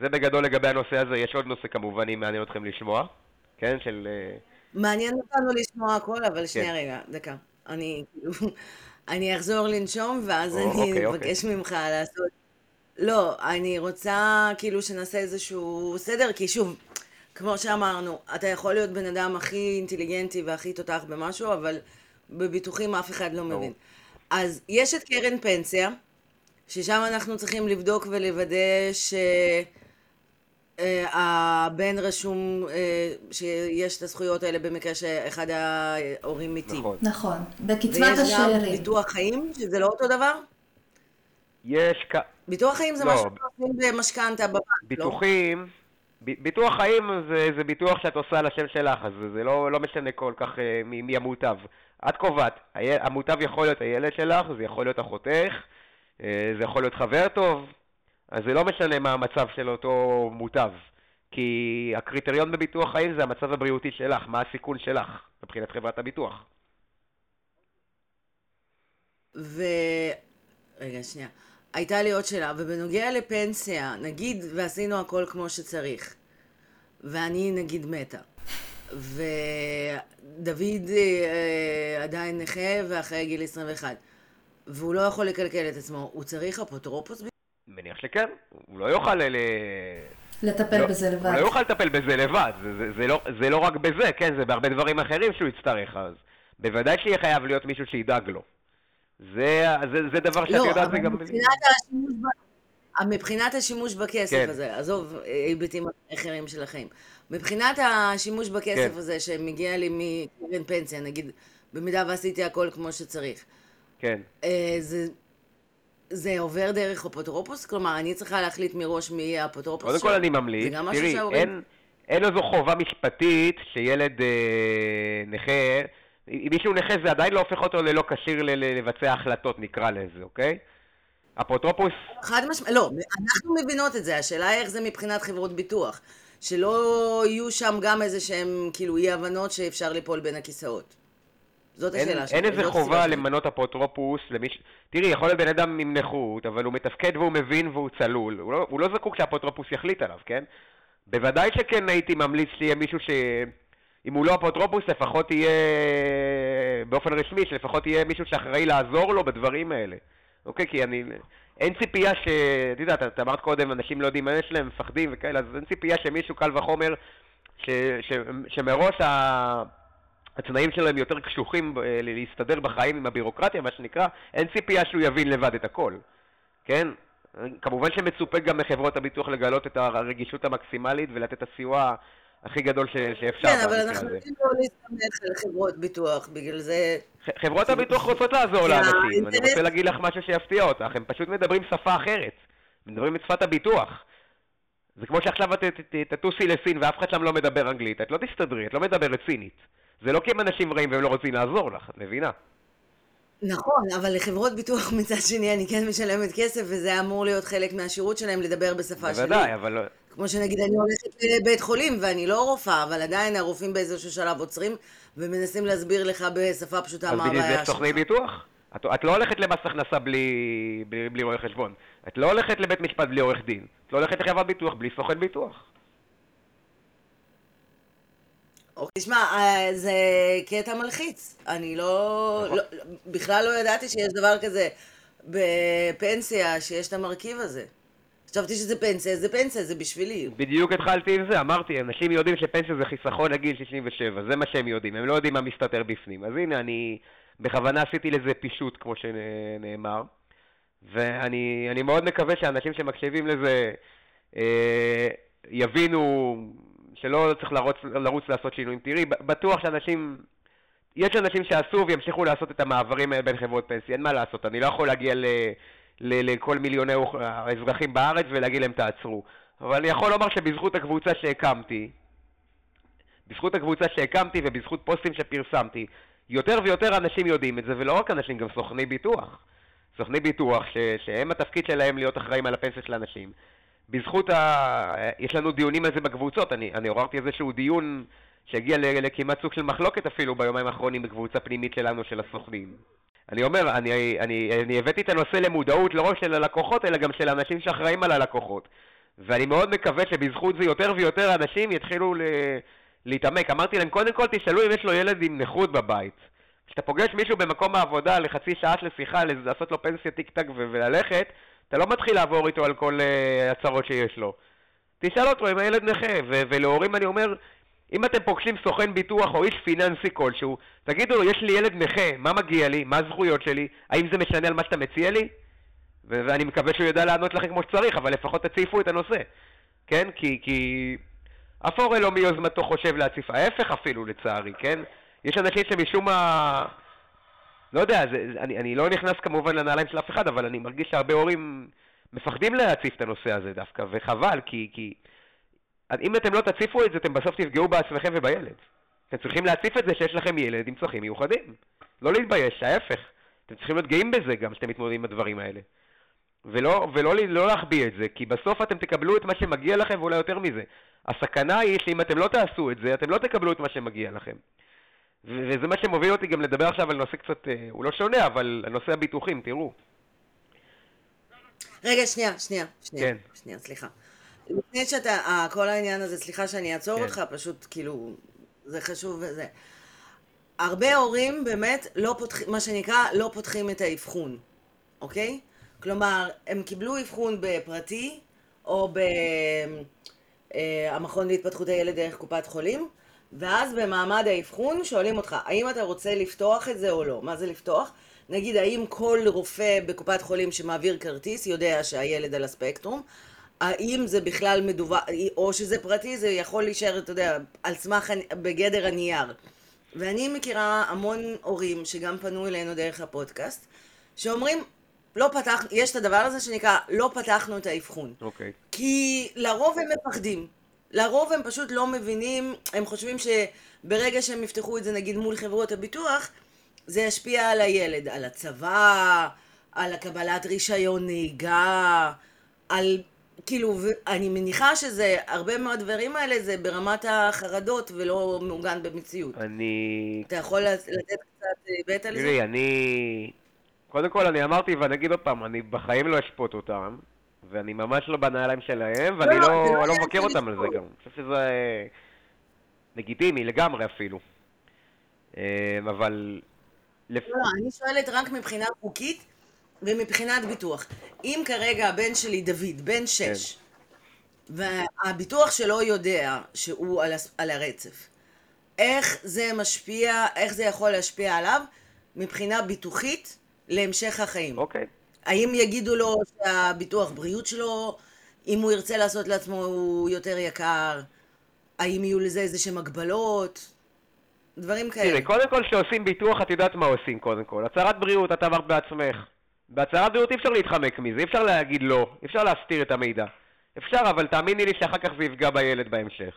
זה בגדול לגבי הנושא הזה, יש עוד נושא כמובן אם מעניין אתכם לשמוע, כן? של... Uh... מעניין אותנו לשמוע הכל, אבל שנייה כן. רגע, דקה. אני אני אחזור לנשום ואז או, אני אוקיי, אבקש אוקיי. ממך לעשות... לא, אני רוצה כאילו שנעשה איזשהו סדר, כי שוב, כמו שאמרנו, אתה יכול להיות בן אדם הכי אינטליגנטי והכי תותח במשהו, אבל בביטוחים אף אחד לא מבין. אז יש את קרן פנסיה, ששם אנחנו צריכים לבדוק ולוודא שהבן רשום שיש את הזכויות האלה במקרה שאחד ההורים מתים. נכון. נכון. בקצבת השאירים. ויש גם ביטוח חיים, שזה לא אותו דבר? יש... ביטוח חיים זה לא. משהו שעושים במשכנתה בבנק, לא? ביטוחים... ביטוח חיים זה, זה ביטוח שאת עושה על השם שלך, אז זה לא, לא משנה כל כך אה, מי, מי המוטב. את קובעת, המוטב יכול להיות הילד שלך, זה יכול להיות אחותך, אה, זה יכול להיות חבר טוב, אז זה לא משנה מה המצב של אותו מוטב. כי הקריטריון בביטוח חיים זה המצב הבריאותי שלך, מה הסיכון שלך מבחינת חברת הביטוח. ו... רגע, שנייה. הייתה לי עוד שאלה, ובנוגע לפנסיה, נגיד ועשינו הכל כמו שצריך, ואני נגיד מתה, ודוד אה, עדיין נכה ואחרי גיל 21, והוא לא יכול לקלקל את עצמו, הוא צריך אפוטרופוס? מניח שכן, הוא לא יוכל ל... לטפל לא, בזה לבד. הוא לא יוכל לטפל בזה לבד, זה, זה, זה, לא, זה לא רק בזה, כן, זה בהרבה דברים אחרים שהוא יצטרך, אז בוודאי שיהיה חייב להיות מישהו שידאג לו. זה, זה, זה דבר שאת לא, יודעת, אבל זה גם... מבחינת השימוש, ב... מבחינת השימוש בכסף כן. הזה, עזוב אה, היבטים אחרים של החיים. מבחינת השימוש בכסף כן. הזה שמגיע לי מקרן פנסיה, נגיד, במידה ועשיתי הכל כמו שצריך, כן. אה, זה, זה עובר דרך אפוטרופוס? כלומר, אני צריכה להחליט מראש מי יהיה האפוטרופוס קודם כל אני ממליץ, תראי, אין, אין איזו חובה משפטית שילד אה, נכה, אם מישהו נכה זה עדיין לא הופך אותו ללא כשיר לבצע החלטות, נקרא לזה, אוקיי? אפוטרופוס, חד משמעית, לא, אנחנו מבינות את זה, השאלה היא איך זה מבחינת חברות ביטוח. שלא יהיו שם גם איזה שהם, כאילו, אי הבנות שאפשר ליפול בין הכיסאות. זאת אין, השאלה שלי. אין איזה חובה. למנות אפוטרופוס למיש... תראי, יכול להיות בן אדם עם נכות, אבל הוא מתפקד והוא מבין והוא צלול. הוא לא, הוא לא זקוק שהאפוטרופוס יחליט עליו, כן? בוודאי שכן הייתי ממליץ שיהיה מישהו ש... אם הוא לא אפוטרופוס, לפחות יהיה... באופן רשמי, שלפחות יהיה מישהו שאחראי לעזור לו בדברים האלה. אוקיי? כי אני... אין ציפייה ש... את יודעת, את אמרת קודם, אנשים לא יודעים מה יש להם, מפחדים וכאלה, אז אין ציפייה שמישהו, קל וחומר, ש... ש... שמראש ה... התנאים שלהם יותר קשוחים ב- להסתדר בחיים עם הבירוקרטיה, מה שנקרא, אין ציפייה שהוא יבין לבד את הכל, כן? כמובן שמצופה גם מחברות הביטוח לגלות את הרגישות המקסימלית ולתת את הסיוע הכי גדול ש- שאפשר כן, אבל אנחנו. רוצים לא להסתמך על חברות ביטוח, בגלל זה... חברות הביטוח רוצות לעזור לאנשים, אני רוצה להגיד לך משהו שיפתיע אותך, הם פשוט מדברים שפה אחרת, מדברים את שפת הביטוח. זה כמו שעכשיו את תטוסי לסין ואף אחד שם לא מדבר אנגלית, את לא תסתדרי, את לא מדברת סינית. זה לא כי הם אנשים רעים והם לא רוצים לעזור לך, את מבינה? נכון, אבל לחברות ביטוח מצד שני אני כן משלמת כסף, וזה אמור להיות חלק מהשירות שלהם לדבר בשפה שלי. בוודאי, אבל... כמו שנגיד אני הולכת לבית חולים ואני לא רופאה, אבל עדיין הרופאים באיזשהו שלב עוצרים ומנסים להסביר לך בשפה פשוטה אז מה בגלל הבעיה זה שלך. סוכני ביטוח. את, את לא הולכת למס הכנסה בלי, בלי, בלי רואה חשבון. את לא הולכת לבית משפט בלי עורך דין. את לא הולכת לחברת ביטוח בלי סוכן ביטוח. אוקיי, תשמע, אה, זה קטע מלחיץ. אני לא, נכון. לא... בכלל לא ידעתי שיש דבר כזה בפנסיה, שיש את המרכיב הזה. חשבתי שזה פנסיה, זה פנסיה, זה בשבילי. בדיוק התחלתי עם זה, אמרתי, אנשים יודעים שפנסיה זה חיסכון לגיל 67, זה מה שהם יודעים, הם לא יודעים מה מסתתר בפנים. אז הנה, אני בכוונה עשיתי לזה פישוט, כמו שנאמר, ואני אני מאוד מקווה שאנשים שמקשיבים לזה אה, יבינו שלא צריך לרוץ, לרוץ לעשות שינויים. תראי, בטוח שאנשים... יש אנשים שעשו וימשיכו לעשות את המעברים בין חברות פנסיה, אין מה לעשות, אני לא יכול להגיע ל... ל- לכל מיליוני האזרחים בארץ ולהגיד להם תעצרו. אבל אני יכול לומר שבזכות הקבוצה שהקמתי, בזכות הקבוצה שהקמתי ובזכות פוסטים שפרסמתי, יותר ויותר אנשים יודעים את זה, ולא רק אנשים, גם סוכני ביטוח. סוכני ביטוח, ש- שהם התפקיד שלהם להיות אחראים על הפנסיה של האנשים. בזכות ה... יש לנו דיונים על זה בקבוצות, אני, אני עוררתי איזשהו דיון שהגיע לכמעט סוג של מחלוקת אפילו ביומיים האחרונים בקבוצה פנימית שלנו, של הסוכנים. אני אומר, אני, אני, אני הבאתי את הנושא למודעות לא רק של הלקוחות, אלא גם של האנשים שאחראים על הלקוחות. ואני מאוד מקווה שבזכות זה יותר ויותר אנשים יתחילו ל... להתעמק. אמרתי להם, קודם כל תשאלו אם יש לו ילד עם נכות בבית. כשאתה פוגש מישהו במקום העבודה לחצי שעה של שיחה, לעשות לו פנסיה טיק טק וללכת, אתה לא מתחיל לעבור איתו על כל uh, הצרות שיש לו. תשאל אותו אם הילד נכה, ו- ולהורים אני אומר, אם אתם פוגשים סוכן ביטוח או איש פיננסי כלשהו, תגידו לו, יש לי ילד נכה, מה מגיע לי? מה הזכויות שלי? האם זה משנה על מה שאתה מציע לי? ו- ואני מקווה שהוא ידע לענות לכם כמו שצריך, אבל לפחות תציפו את הנושא. כן? כי, כי אף הורה לא מיוזמתו חושב להציף, ההפך אפילו לצערי, כן? יש אנשים שמשום מה... לא יודע, זה, אני, אני לא נכנס כמובן לנעליים של אף אחד, אבל אני מרגיש שהרבה הורים מפחדים להציף את הנושא הזה דווקא, וחבל, כי, כי אם אתם לא תציפו את זה, אתם בסוף תפגעו בעצמכם ובילד. אתם צריכים להציף את זה שיש לכם ילד עם צרכים מיוחדים. לא להתבייש, ההפך. אתם צריכים להיות גאים בזה גם, שאתם מתמודדים עם הדברים האלה. ולא, ולא לא להחביא את זה, כי בסוף אתם תקבלו את מה שמגיע לכם ואולי יותר מזה. הסכנה היא שאם אתם לא תעשו את זה, אתם לא תקבלו את מה שמגיע לכם. וזה מה שמוביל אותי גם לדבר עכשיו על נושא קצת, אה, הוא לא שונה, אבל על נושא הביטוחים, תראו. רגע, שנייה, שנייה, שנייה, כן. שנייה, סליחה. לפני שאתה, אה, כל העניין הזה, סליחה שאני אעצור כן. אותך, פשוט כאילו, זה חשוב וזה. הרבה הורים באמת לא פותחים, מה שנקרא, לא פותחים את האבחון, אוקיי? כלומר, הם קיבלו אבחון בפרטי, או במכון אה, להתפתחות הילד דרך קופת חולים, ואז במעמד האבחון שואלים אותך, האם אתה רוצה לפתוח את זה או לא? מה זה לפתוח? נגיד, האם כל רופא בקופת חולים שמעביר כרטיס יודע שהילד על הספקטרום? האם זה בכלל מדווח, או שזה פרטי, זה יכול להישאר, אתה יודע, על סמך, בגדר הנייר. ואני מכירה המון הורים שגם פנו אלינו דרך הפודקאסט, שאומרים, לא פתח, יש את הדבר הזה שנקרא, לא פתחנו את האבחון. אוקיי. Okay. כי לרוב הם מפחדים. לרוב הם פשוט לא מבינים, הם חושבים שברגע שהם יפתחו את זה נגיד מול חברות הביטוח, זה ישפיע על הילד, על הצבא, על הקבלת רישיון נהיגה, על כאילו, אני מניחה שזה, הרבה מהדברים האלה זה ברמת החרדות ולא מעוגן במציאות. אני... אתה יכול לתת קצת היבט על זה? תראי, אני... קודם כל אני אמרתי ואני אגיד עוד פעם, אני בחיים לא אשפוט אותם, ואני ממש לא בנעליים שלהם, ואני לא, לא, לא, לא מבקר אותם על זה גם. אני חושב שזה לגיטימי לגמרי אפילו. אה, אבל... לא, לא, אני שואלת רק מבחינה חוקית ומבחינת ביטוח. אם כרגע הבן שלי, דוד, בן שש, כן. והביטוח שלו יודע שהוא על, על הרצף, איך זה משפיע, איך זה יכול להשפיע עליו מבחינה ביטוחית להמשך החיים? אוקיי. האם יגידו לו שהביטוח בריאות שלו, אם הוא ירצה לעשות לעצמו, הוא יותר יקר? האם יהיו לזה איזה שהם הגבלות? דברים כאלה. תראי, קודם כל כשעושים ביטוח, את יודעת מה עושים קודם כל. הצהרת בריאות, את אמרת בעצמך. בהצהרת בריאות אי אפשר להתחמק מזה, אי אפשר להגיד לא, אי אפשר להסתיר את המידע. אפשר, אבל תאמיני לי שאחר כך זה יפגע בילד בהמשך.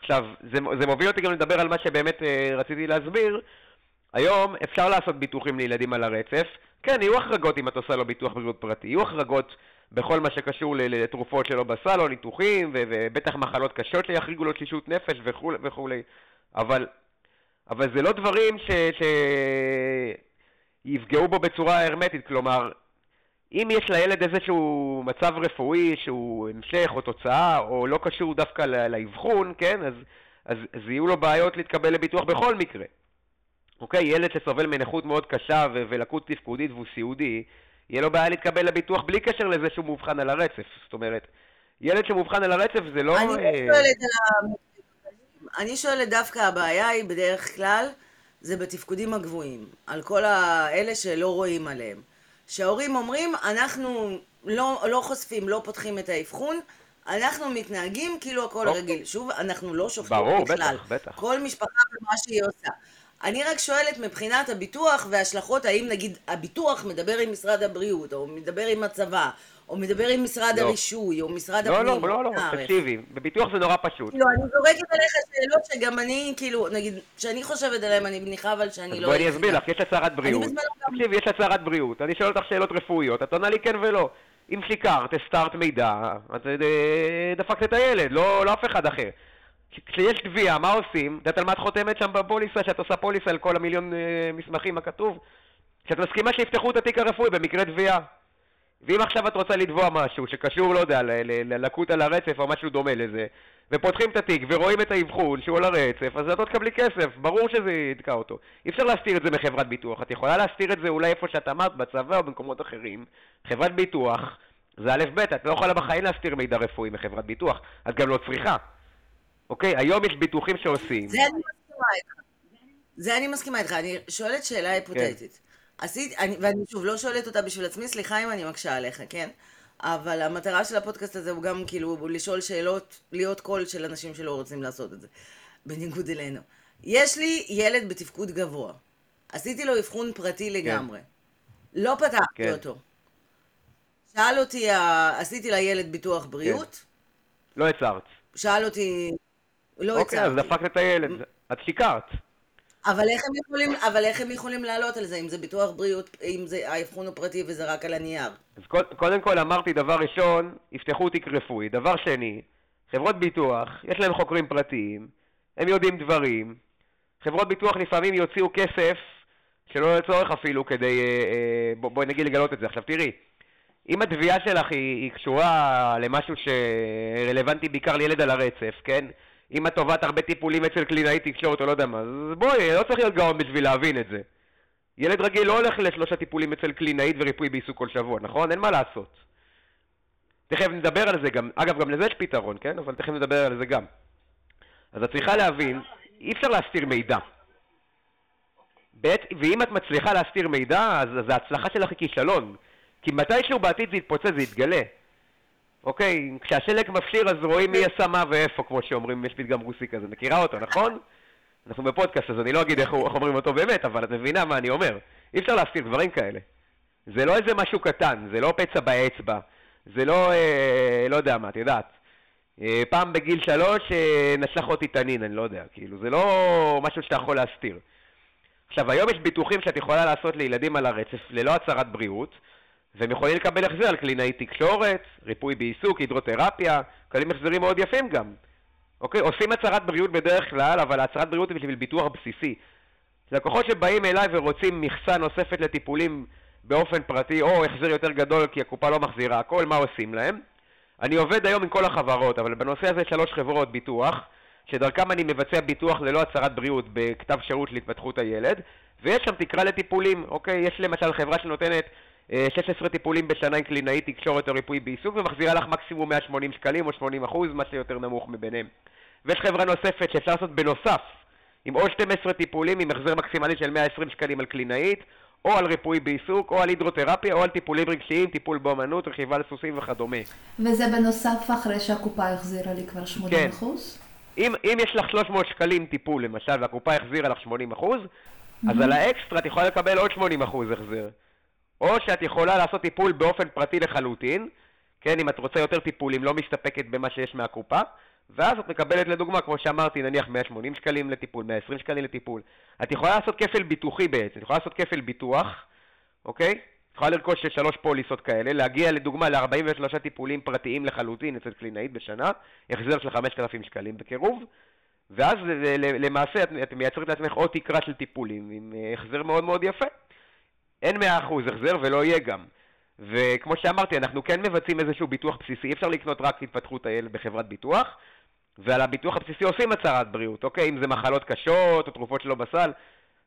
עכשיו, זה, זה מוביל אותי גם לדבר על מה שבאמת אה, רציתי להסביר. היום אפשר לעשות ביטוחים לילדים על הרצף. כן, יהיו החרגות אם את עושה לו ביטוח בריאות פרטי. יהיו החרגות בכל מה שקשור לתרופות שלו בסל או ניתוחים, ובטח מחלות קשות שיחריגו לו תשישות נפש וכולי וכולי. אבל, אבל זה לא דברים ש... ש... יפגעו בו בצורה הרמטית, כלומר, אם יש לילד איזשהו מצב רפואי שהוא המשך או תוצאה, או לא קשור דווקא לאבחון, כן, אז, אז, אז יהיו לו בעיות להתקבל לביטוח בכל מקרה. אוקיי, ילד שסובל מנכות מאוד קשה ו- ולקות תפקודית והוא סיעודי, יהיה לו בעיה להתקבל לביטוח בלי קשר לזה שהוא מאובחן על הרצף. זאת אומרת, ילד שמאובחן על הרצף זה לא... אני אה... שואלת. אני שואלת דווקא הבעיה היא בדרך כלל זה בתפקודים הגבוהים, על כל האלה שלא רואים עליהם. שההורים אומרים, אנחנו לא, לא חושפים, לא פותחים את האבחון, אנחנו מתנהגים כאילו הכל אוקיי. רגיל. שוב, אנחנו לא שופטים בכלל. ברור, בטח, בטח. כל משפחה ומה שהיא עושה. אני רק שואלת מבחינת הביטוח וההשלכות, האם נגיד הביטוח מדבר עם משרד הבריאות, או מדבר עם הצבא, או מדבר עם משרד לא. הרישוי, או משרד לא, הפנים. לא, לא, לא, לא, תקשיבי, בביטוח זה נורא פשוט. כאילו, אני זורקת עליך שאלות שגם אני, כאילו, נגיד, שאני חושבת עליהן, אני מניחה אבל שאני לא... בואי אני אסביר לך, יש הצהרת בריאות. תקשיבי, יש הצהרת בריאות, אני שואל אותך שאלות רפואיות, את עונה לי כן ולא. אם שיקרת, הסתרת מידע, את אה, דפקת את הילד, לא, לא אף אחד אחר. כשיש תביעה, מה עושים? את יודעת על מה את חותמת שם בפוליסה, שאת עושה פוליסה על כל המיליון אה, מסמכים הכתוב? שאת מסכימה שיפתחו את התיק הרפואי במקרה תביעה. ואם עכשיו את רוצה לתבוע משהו שקשור, לא יודע, ללקות על הרצף או משהו דומה לזה, ופותחים את התיק ורואים את האבחון שהוא על הרצף, אז את לא תקבלי כסף, ברור שזה יתקע אותו. אי אפשר להסתיר את זה מחברת ביטוח. את יכולה להסתיר את זה אולי איפה שאת אמרת, בצבא או במקומות אחרים. חברת ביטוח זה א' ב', את לא יכולה בחיים להסתיר מידע רפואי מחברת ביטוח, את גם לא צריכה. אוקיי? היום יש ביטוחים שעושים. זה אני מסכימה איתך. זה אני מסכימה איתך. אני שואלת שאלה היפותטית. כן. עשית, אני, ואני שוב לא שואלת אותה בשביל עצמי, סליחה אם אני מקשה עליך, כן? אבל המטרה של הפודקאסט הזה הוא גם כאילו לשאול שאלות, להיות קול של אנשים שלא רוצים לעשות את זה, בניגוד אלינו. יש לי ילד בתפקוד גבוה. עשיתי לו אבחון פרטי כן. לגמרי. כן. לא פתחתי כן. אותו. שאל אותי, עשיתי לילד ביטוח כן. בריאות. כן. לא הצהרת. שאל אותי, לא אוקיי, הצהרתי. אוקיי, אז דפקת את הילד. את שיקרת. אבל איך הם יכולים, אבל איך הם יכולים לעלות על זה, אם זה ביטוח בריאות, אם זה האבחון הוא פרטי וזה רק על הנייר? אז קודם כל אמרתי, דבר ראשון, יפתחו תיק רפואי. דבר שני, חברות ביטוח, יש להם חוקרים פרטיים, הם יודעים דברים. חברות ביטוח לפעמים יוציאו כסף, שלא לצורך אפילו, כדי, אה, אה, בואי בוא נגיד לגלות את זה. עכשיו תראי, אם התביעה שלך היא, היא קשורה למשהו שרלוונטי בעיקר לילד על הרצף, כן? אם את טובת הרבה טיפולים אצל קלינאי תקשורת או לא יודע מה, אז בואי, לא צריך להיות גאון בשביל להבין את זה. ילד רגיל לא הולך לשלושה טיפולים אצל קלינאית וריפוי בעיסוק כל שבוע, נכון? אין מה לעשות. תכף נדבר על זה גם, אגב, גם לזה יש פתרון, כן? אבל תכף נדבר על זה גם. אז את צריכה להבין, אי אפשר להסתיר מידע. בעת, ואם את מצליחה להסתיר מידע, אז, אז ההצלחה שלך היא כישלון. כי מתישהו בעתיד זה יתפוצץ, זה יתגלה. אוקיי, כשהשלג מפשיר אז רואים מי עשה מה ואיפה, כמו שאומרים, יש פתגם רוסי כזה, מכירה אותו, נכון? אנחנו בפודקאסט, אז אני לא אגיד איך, איך אומרים אותו באמת, אבל את מבינה מה אני אומר. אי אפשר להסתיר דברים כאלה. זה לא איזה משהו קטן, זה לא פצע באצבע, זה לא, אה, לא יודע מה, את יודעת. אה, פעם בגיל שלוש אה, נשלח אותי תנין, אני לא יודע, כאילו, זה לא משהו שאתה יכול להסתיר. עכשיו, היום יש ביטוחים שאת יכולה לעשות לילדים על הרצף ללא הצהרת בריאות, והם יכולים לקבל החזר על קלינאי תקשורת, ריפוי בעיסוק, הידרותרפיה, מקבלים החזרים מאוד יפים גם. אוקיי? עושים הצהרת בריאות בדרך כלל, אבל הצהרת בריאות היא בשביל ביטוח בסיסי. לקוחות שבאים אליי ורוצים מכסה נוספת לטיפולים באופן פרטי, או החזר יותר גדול כי הקופה לא מחזירה הכל, מה עושים להם? אני עובד היום עם כל החברות, אבל בנושא הזה שלוש חברות ביטוח, שדרכם אני מבצע ביטוח ללא הצהרת בריאות בכתב שירות להתפתחות הילד, ויש שם תקרה לטיפולים, אוקיי? יש למשל חברה שנותנת 16 אה, טיפולים בשנה עם קלינאי תקשורת או ריפוי בעיסוק ומחזירה לך מקסימום 180 שקלים או 80 אחוז, מה שיותר נמוך מביניהם. ויש חברה נוספת שאפשר לעשות בנוסף, עם עוד 12 טיפולים עם החזר מקסימלי של 120 שקלים על קלינאית, או על ריפוי בעיסוק, או על הידרותרפיה, או על טיפולים רגשיים, טיפול באמנות, רכיבה לסוסים וכדומה. וזה בנוסף אחרי שהקופה החזירה לי כבר 80 כן. אחוז? אם, אם יש לך 300 שקלים טיפול למשל, והקופה החזירה לך 80 אחוז, mm-hmm. אז על האקסטרה את יכולה לקבל עוד 80 אחוז החזר. או שאת יכולה לעשות טיפול באופן פרטי לחלוטין, כן, אם את רוצה יותר טיפולים, לא מסתפקת במה שיש מהקופה, ואז את מקבלת לדוגמה, כמו שאמרתי, נניח 180 שקלים לטיפול, 120 שקלים לטיפול. את יכולה לעשות כפל ביטוחי בעצם, את יכולה לעשות כפל ביטוח, אוקיי? את יכולה לרכוש שלוש פוליסות כאלה, להגיע לדוגמה ל-43 טיפולים פרטיים לחלוטין אצל קלינאית בשנה, החזר של 5,000 שקלים בקירוב, ואז למעשה את, מייצרת לעצמך עוד תקרה של טיפולים עם אה, החזר מאוד מאוד יפה. אין 100% החזר ולא יהיה גם. וכמו שאמרתי, אנחנו כן מבצעים איזשהו ביטוח בסיסי, אי אפשר לקנות רק התפתחות הילד בחברת ביטוח, ועל הביטוח הבסיסי עושים הצהרת בריאות, אוקיי? אם זה מחלות קשות או תרופות שלא בסל,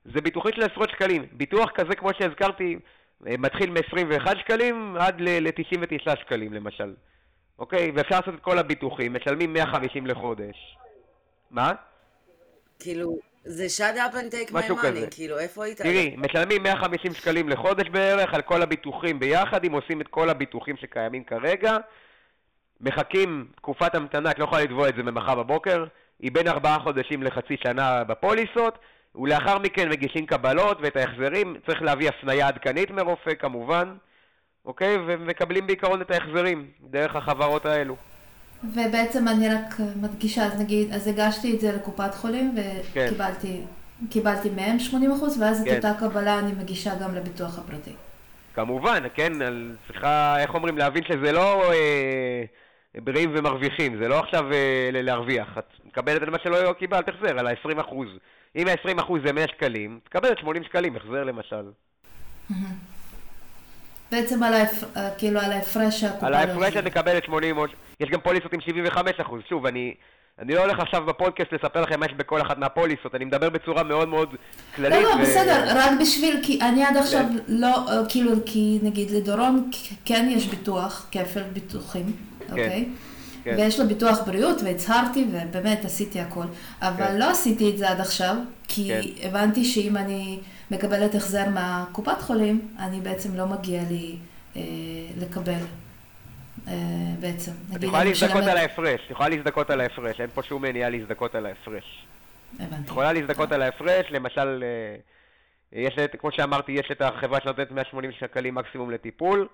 זה ביטוחית של עשרות שקלים. ביטוח כזה, כמו שהזכרתי, אה, מתחיל מ-21 שקלים עד ל-99 שקלים למשל. אוקיי? ואפשר לעשות את כל הביטוחים, משלמים 150 לחודש. מה? כאילו, זה shut up and take my money, כאילו, איפה היית? תראי, משלמים 150 שקלים לחודש בערך על כל הביטוחים ביחד, אם עושים את כל הביטוחים שקיימים כרגע. מחכים תקופת המתנה, את לא יכולה לתבוע את זה ממחר בבוקר, היא בין ארבעה חודשים לחצי שנה בפוליסות, ולאחר מכן מגישים קבלות ואת ההחזרים, צריך להביא הפניה עדכנית מרופא כמובן, אוקיי? ומקבלים בעיקרון את ההחזרים דרך החברות האלו. ובעצם אני רק מדגישה, אז נגיד, אז הגשתי את זה לקופת חולים וקיבלתי כן. קיבלתי מהם 80 אחוז, ואז כן. את אותה קבלה אני מגישה גם לביטוח הפרטי. כמובן, כן, צריכה, איך אומרים, להבין שזה לא אה, בריאים ומרוויחים, זה לא עכשיו אה, להרוויח. את מקבלת על מה שלא קיבלת החזר, על ה-20 אחוז. אם ה-20 אחוז זה 100 שקלים, תקבל 80 שקלים החזר למשל. בעצם על ההפרש, אה, כאילו על ההפרש שהקופה... על ההפרש את מקבלת 80 או... יש גם פוליסות עם 75 אחוז. שוב, אני... אני לא הולך עכשיו בפודקאסט לספר לכם מה יש בכל אחת מהפוליסות, אני מדבר בצורה מאוד מאוד כללית. לא, לא, ו... בסדר, רק בשביל, כי אני עד עכשיו כן. לא, אה, כאילו, כי נגיד לדורון כן יש ביטוח, כפל ביטוחים, כן. אוקיי? כן. ויש לו ביטוח בריאות, והצהרתי, ובאמת עשיתי הכל. אבל כן. לא עשיתי את זה עד עכשיו, כי כן. הבנתי שאם אני מקבלת החזר מהקופת חולים, אני בעצם לא מגיע לי אה, לקבל אה, בעצם. את יכולה להזדכות על ההפרש, את יכולה להזדכות על ההפרש, אין פה שום מניעה להזדכות על ההפרש. הבנתי. את יכולה להזדכות על ההפרש, למשל, אה, יש את, כמו שאמרתי, יש את החברה שנותנת 180 שקלים מקסימום לטיפול.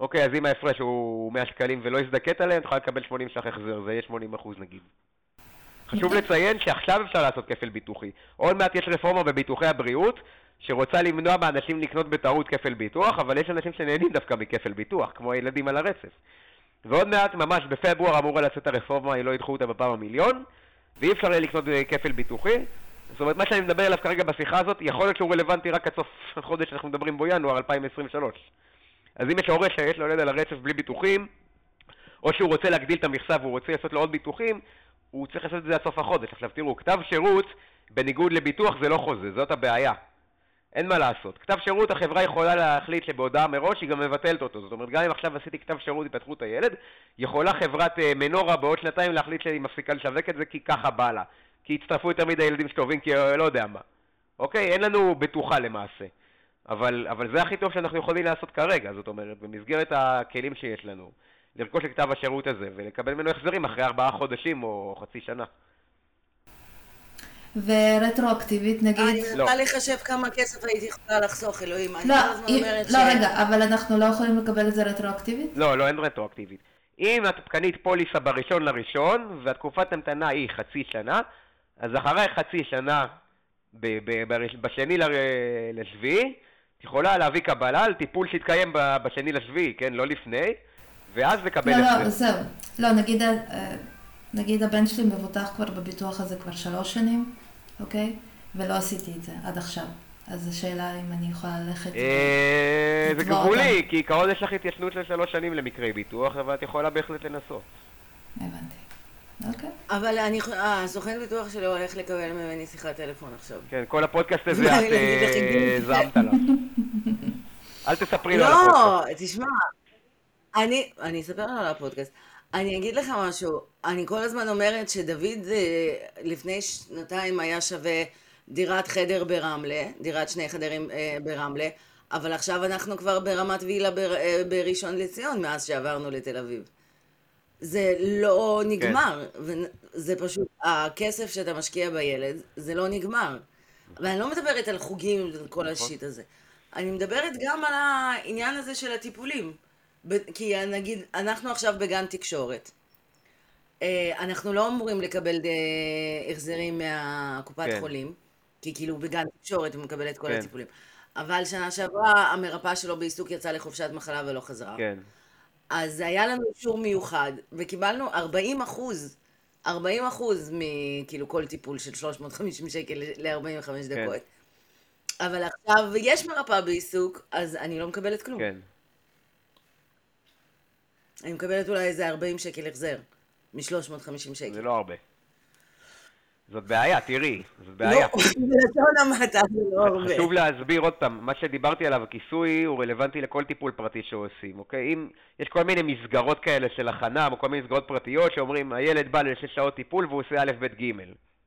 אוקיי, אז אם ההפרש הוא 100 שקלים ולא הזדקת עליהם, את יכולה לקבל 80 ש"ח החזר, זה יהיה 80 אחוז נגיד. חשוב לציין שעכשיו אפשר לעשות כפל ביטוחי. עוד מעט יש רפורמה בביטוחי הבריאות, שרוצה למנוע מאנשים לקנות בטעות כפל ביטוח, אבל יש אנשים שנהנים דווקא מכפל ביטוח, כמו הילדים על הרצף. ועוד מעט, ממש בפברואר אמורה לצאת הרפורמה, לא ידחו אותה בפעם המיליון, ואי אפשר יהיה לקנות כפל ביטוחי. זאת אומרת, מה שאני מדבר עליו כרגע בשיחה הזאת, יכול להיות שהוא רלוונטי רק עד סוף החודש שאנחנו מדברים בו, ינואר 2023. אז אם יש הורה שיש לו ילד על הרצף בלי ביטוחים, או שהוא רוצה להגדיל את המכסה והוא רוצה לעשות לו עוד ביטוחים, הוא צריך לעשות את זה עד סוף החודש. עכשיו תראו, כתב שירות, בניגוד לביטוח, זה לא חוזה, זאת הבעיה. אין מה לעשות. כתב שירות, החברה יכולה להחליט שבהודעה מראש היא גם מבטלת אותו. זאת אומרת, גם אם עכשיו עשיתי כתב שירות התפתחות הילד, יכולה חברת uh, מנורה בעוד שנתיים להחליט שהיא מפסיקה לשווק את זה כי ככה בא לה. כי הצטרפו יותר מדי ילדים שטובים, כי uh, לא יודע מה. אוקיי? אין לנו בטוחה למעשה. אבל, אבל זה הכי טוב שאנחנו יכולים לעשות כרגע, זאת אומרת, במסגרת הכלים שיש לנו, לרכוש את כתב השירות הזה ולקבל ממנו החזרים אחרי ארבעה חודשים או חצי שנה. ורטרואקטיבית נגיד... אני מנסה לא. לחשב כמה כסף הייתי יכולה לחסוך, אלוהים. לא, לא רגע, אבל אנחנו לא יכולים לקבל את זה רטרואקטיבית? לא, לא, אין רטרואקטיבית. אם את קנית פוליסה בראשון לראשון, והתקופת המתנה היא חצי שנה, אז אחרי חצי שנה, בשני לשביעי, את יכולה להביא קבלה על טיפול שהתקיים בשני לשביעי, כן? לא לפני, ואז לקבל... לא, לא, זהו. לא, נגיד, אה, נגיד הבן שלי מבוטח כבר בביטוח הזה כבר שלוש שנים, אוקיי? ולא עשיתי את זה עד עכשיו. אז השאלה אם אני יכולה ללכת... אה, זה גבולי, כי כעיקרון יש לך התיישנות של שלוש שנים למקרי ביטוח, אבל את יכולה בהחלט לנסות. הבנתי. אוקיי. אבל אני, אה, הסוכן ביטוח שלי הולך לקבל ממני שיחת טלפון עכשיו. כן, כל הפודקאסט הזה את אה, זעמת עליו. אל תספרי לו על לא, הפודקאסט. לא, תשמע, אני, אני אספר על הפודקאסט. אני אגיד לך משהו, אני כל הזמן אומרת שדוד אה, לפני שנתיים היה שווה דירת חדר ברמלה, דירת שני חדרים אה, ברמלה, אבל עכשיו אנחנו כבר ברמת וילה בר, אה, בראשון לציון מאז שעברנו לתל אביב. זה לא נגמר, כן. זה פשוט, הכסף שאתה משקיע בילד, זה לא נגמר. ואני לא מדברת על חוגים וכל נכון. השיט הזה. אני מדברת גם על העניין הזה של הטיפולים. כי נגיד, אנחנו עכשיו בגן תקשורת. אה, אנחנו לא אמורים לקבל אה, החזרים מהקופת כן. חולים, כי כאילו בגן תקשורת הוא מקבל את כל כן. הטיפולים. אבל שנה שעברה המרפאה שלו בעיסוק יצאה לחופשת מחלה ולא חזרה. כן. אז היה לנו אישור מיוחד, וקיבלנו 40 אחוז, 40 אחוז מכאילו כל טיפול של 350 שקל ל-45 כן. דקות. אבל עכשיו יש מרפאה בעיסוק, אז אני לא מקבלת כלום. כן. אני מקבלת אולי איזה 40 שקל החזר, מ-350 שקל. זה לא הרבה. זאת בעיה, תראי, זאת בעיה. לא, בלשון המעטה זה לא הרבה. חשוב להסביר עוד פעם, מה שדיברתי עליו, הכיסוי הוא רלוונטי לכל טיפול פרטי שעושים, אוקיי? אם יש כל מיני מסגרות כאלה של הכנה, או כל מיני מסגרות פרטיות שאומרים, הילד בא לשש שעות טיפול והוא עושה א', ב', ג'.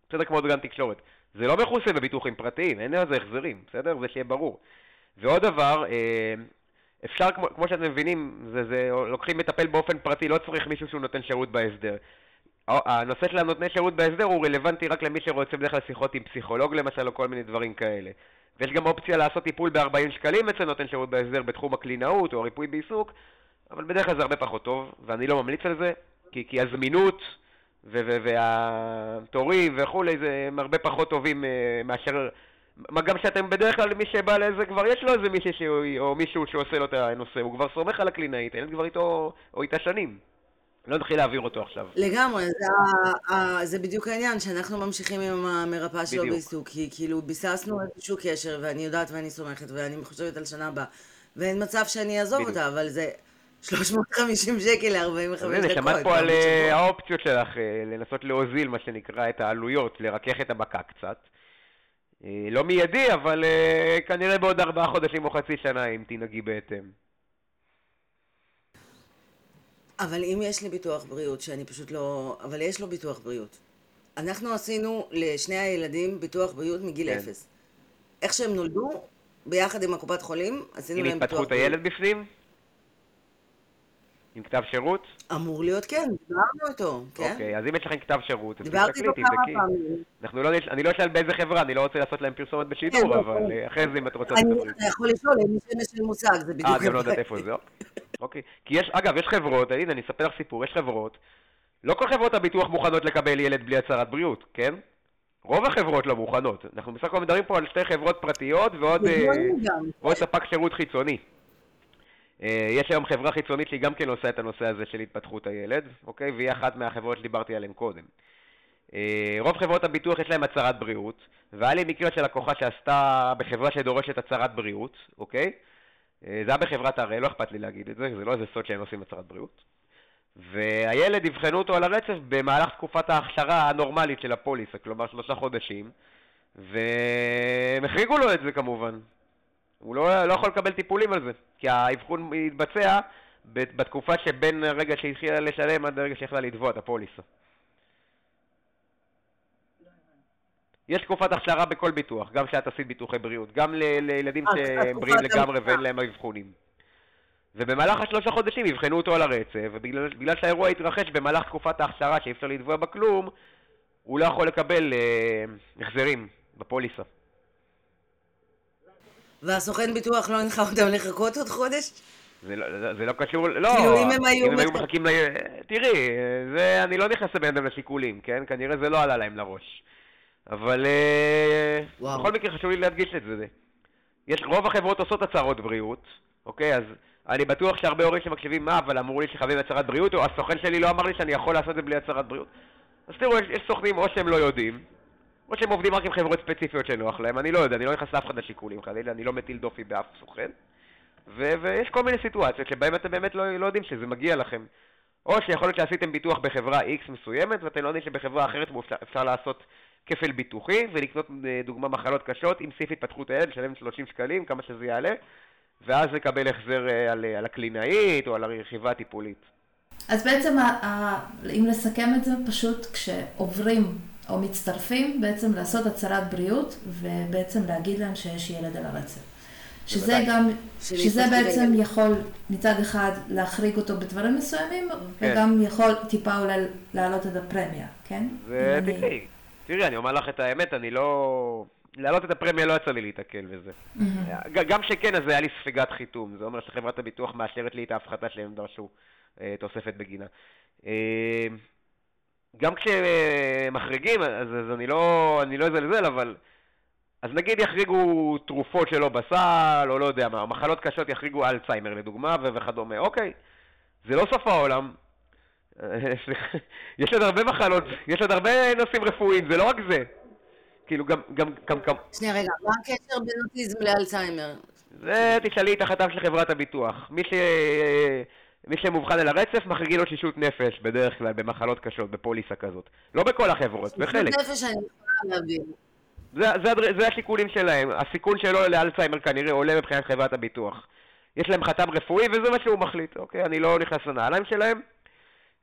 בסדר, כמו גן תקשורת. זה לא מכוסה בביטוחים פרטיים, אין לזה החזרים, בסדר? זה שיהיה ברור. ועוד דבר, אה, אפשר, כמו, כמו שאתם מבינים, זה, זה, לוקחים מטפל באופן פרטי, לא צריך מישהו שהוא נותן שירות בהסדר. הנושא של הנותני שירות בהסדר הוא רלוונטי רק למי שרוצה בדרך כלל שיחות עם פסיכולוג למשל, או כל מיני דברים כאלה. ויש גם אופציה לעשות טיפול ב-40 שקלים אצל נותן שירות בהסדר בתחום הקלינאות או ריפוי בעיסוק, אבל בדרך כלל זה הרבה פחות טוב, ואני לא ממליץ על זה, כי, כי הזמינות והתורים וכולי, זה הם הרבה פחות טובים uh, מאשר מה גם שאתם בדרך כלל, מי שבא לזה כבר יש לו איזה מישהו שהוא, או מישהו שעושה לו את הנושא, הוא כבר סומך על הקלינאית, הילד כבר איתו, או איתה שנים. לא נתחיל להעביר אותו עכשיו. לגמרי, זה, זה בדיוק העניין, שאנחנו ממשיכים עם המרפאה שלו בעיסוק, כי כאילו ביססנו איזשהו קשר, ואני יודעת ואני סומכת, ואני חושבת על שנה הבאה, ואין מצב שאני אעזוב בדיוק. אותה, אבל זה 350 שקל ל-45 דקות. שמעת פה על אה, האופציות שלך, אה, לנסות להוזיל, מה שנקרא, את העלויות, לרכך את המכה קצת. אה, לא מיידי, אבל אה, כנראה בעוד ארבעה חודשים או חצי שנה, אם תנהגי בהתאם. אבל אם יש לי ביטוח בריאות, שאני פשוט לא... אבל יש לו ביטוח בריאות. אנחנו עשינו לשני הילדים ביטוח בריאות מגיל כן. אפס. איך שהם נולדו, ביחד עם הקופת חולים, עשינו להם ביטוח בריאות. עם התפתחות הילד בפנים? עם כתב שירות? אמור להיות כן, דיברנו איתו, כן. אוקיי, אז אם יש לכם כתב שירות, דיברתי איתו כמה פעמים. אנחנו לא, אני לא אשאל באיזה חברה, אני לא רוצה לעשות להם פרסומת בשידור, כן, אבל. אה, אחרי זה אם את רוצה... אתה יכול לשאול, אין לי מושג, זה בדיוק... אה, אני לא יודעת איפה זה, אוקיי. כי יש, אגב, יש חברות, הנה, אני אספר לך סיפור, יש חברות, לא כל חברות הביטוח מוכנות לקבל ילד בלי הצהרת בריאות, כן? רוב החברות לא מוכנות. אנחנו בסך הכל מדברים פה על שתי חברות פרטיות ועוד, אה, ועוד ספק שירות חיצוני. אה, יש היום חברה חיצונית שהיא גם כן עושה את הנושא הזה של התפתחות הילד, אוקיי? והיא אחת מהחברות שדיברתי עליהן קודם. אה, רוב חברות הביטוח יש להן הצהרת בריאות, והיה לי מקרה של לקוחה שעשתה בחברה שדורשת הצהרת בריאות, אוקיי? אה, זה היה בחברת הראל, לא אכפת לי להגיד את זה, זה לא איזה סוד שהם עושים הצהרת בריאות. והילד יבחנו אותו על הרצף במהלך תקופת ההכשרה הנורמלית של הפוליסה, כלומר שלושה חודשים, והם החריגו לו את זה כמובן. הוא לא, לא יכול לקבל טיפולים על זה, כי האבחון יתבצע בתקופה שבין הרגע שהתחילה לשלם עד הרגע שהחלה לתבוע את הפוליסה. יש תקופת הכשרה בכל ביטוח, גם כשאת עשית ביטוחי בריאות, גם לילדים שהם בריאים לגמרי ואין להם אבחונים. ובמהלך השלושה חודשים יבחנו אותו על הרצף, ובגלל שהאירוע התרחש במהלך תקופת ההכשרה שאי אפשר לתבוע בה כלום, הוא לא יכול לקבל אה, החזרים בפוליסה. והסוכן ביטוח לא הנחה אותם לחכות עוד חודש? זה לא, זה לא קשור, לא, כאילו אם הם היו, אם הם היו מחכים, ל... תראי, זה, אני לא נכנס לבן אדם לשיקולים, כן? כנראה זה לא עלה להם לראש. אבל אה, וואו. בכל מקרה חשוב לי להדגיש את זה. יש, רוב החברות עושות הצהרות בריאות, אוקיי? אז אני בטוח שהרבה הורים שמקשיבים, מה, אבל אמרו לי שחייבים הצהרת בריאות, או הסוכן שלי לא אמר לי שאני יכול לעשות את זה בלי הצהרת בריאות. אז תראו, יש, יש סוכנים או שהם לא יודעים, או שהם עובדים רק עם חברות ספציפיות שנוח להם, אני לא יודע, אני לא נכנס לאף אחד לשיקולים חלילה, אני לא מטיל דופי באף סוכן. ו- ויש כל מיני סיטואציות שבהן אתם באמת לא, לא יודעים שזה מגיע לכם. או שיכול להיות שעשיתם ביטוח בחברה X מסוימת, ואתם לא יודעים שבחברה אחרת אפשר, אפשר לעשות כפל ביטוחי, ולקנות אה, דוגמה מחלות קשות עם סעיף התפתחות הילד, לשלם 30 שקלים, כמה שזה יעלה, ואז לקבל החזר אה, על, אה, על הקלינאית או על הרכיבה הטיפולית. אז בעצם, אם לסכם את זה, פשוט כשעוברים או מצטרפים, בעצם לעשות הצהרת בריאות, ובעצם להגיד להם שיש ילד על הרצף. שזה גם, שזה בעצם יכול מצד אחד להחריג אותו בדברים מסוימים, כן. וגם יכול טיפה אולי להעלות את הפרמיה, כן? זה טבעי. תראי, אני אומר לך את האמת, אני לא... להעלות את הפרמיה לא יצא לי להתקל בזה. גם שכן, אז זה היה לי ספיגת חיתום. זה אומר שחברת הביטוח מאשרת לי את ההפחתה שהם דרשו אה, תוספת בגינה. אה, גם כשמחריגים, אז, אז אני לא אני לא אזלזל, אבל... אז נגיד יחריגו תרופות שלא בסל, או לא יודע מה, מחלות קשות יחריגו אלצהיימר לדוגמה, וכדומה. אוקיי, זה לא סוף העולם. יש עוד הרבה מחלות, יש עוד הרבה נושאים רפואיים, זה לא רק זה. כאילו גם, גם, גם, גם... שנייה רגע, מה הקשר בין אוטיזם לאלצהיימר? זה תשאלי את החתם של חברת הביטוח. מי, ש... מי שמאובחן על הרצף מחריגים לו תשישות נפש, בדרך כלל, במחלות קשות, בפוליסה כזאת. לא בכל החברות, בחלק. תשישות נפש אני יכולה להבין. זה, זה, זה השיקולים שלהם. הסיכון שלו לאלצהיימר כנראה עולה מבחינת חברת הביטוח. יש להם חתם רפואי וזה מה שהוא מחליט, אוקיי? אני לא נכנס לנעליים שלהם.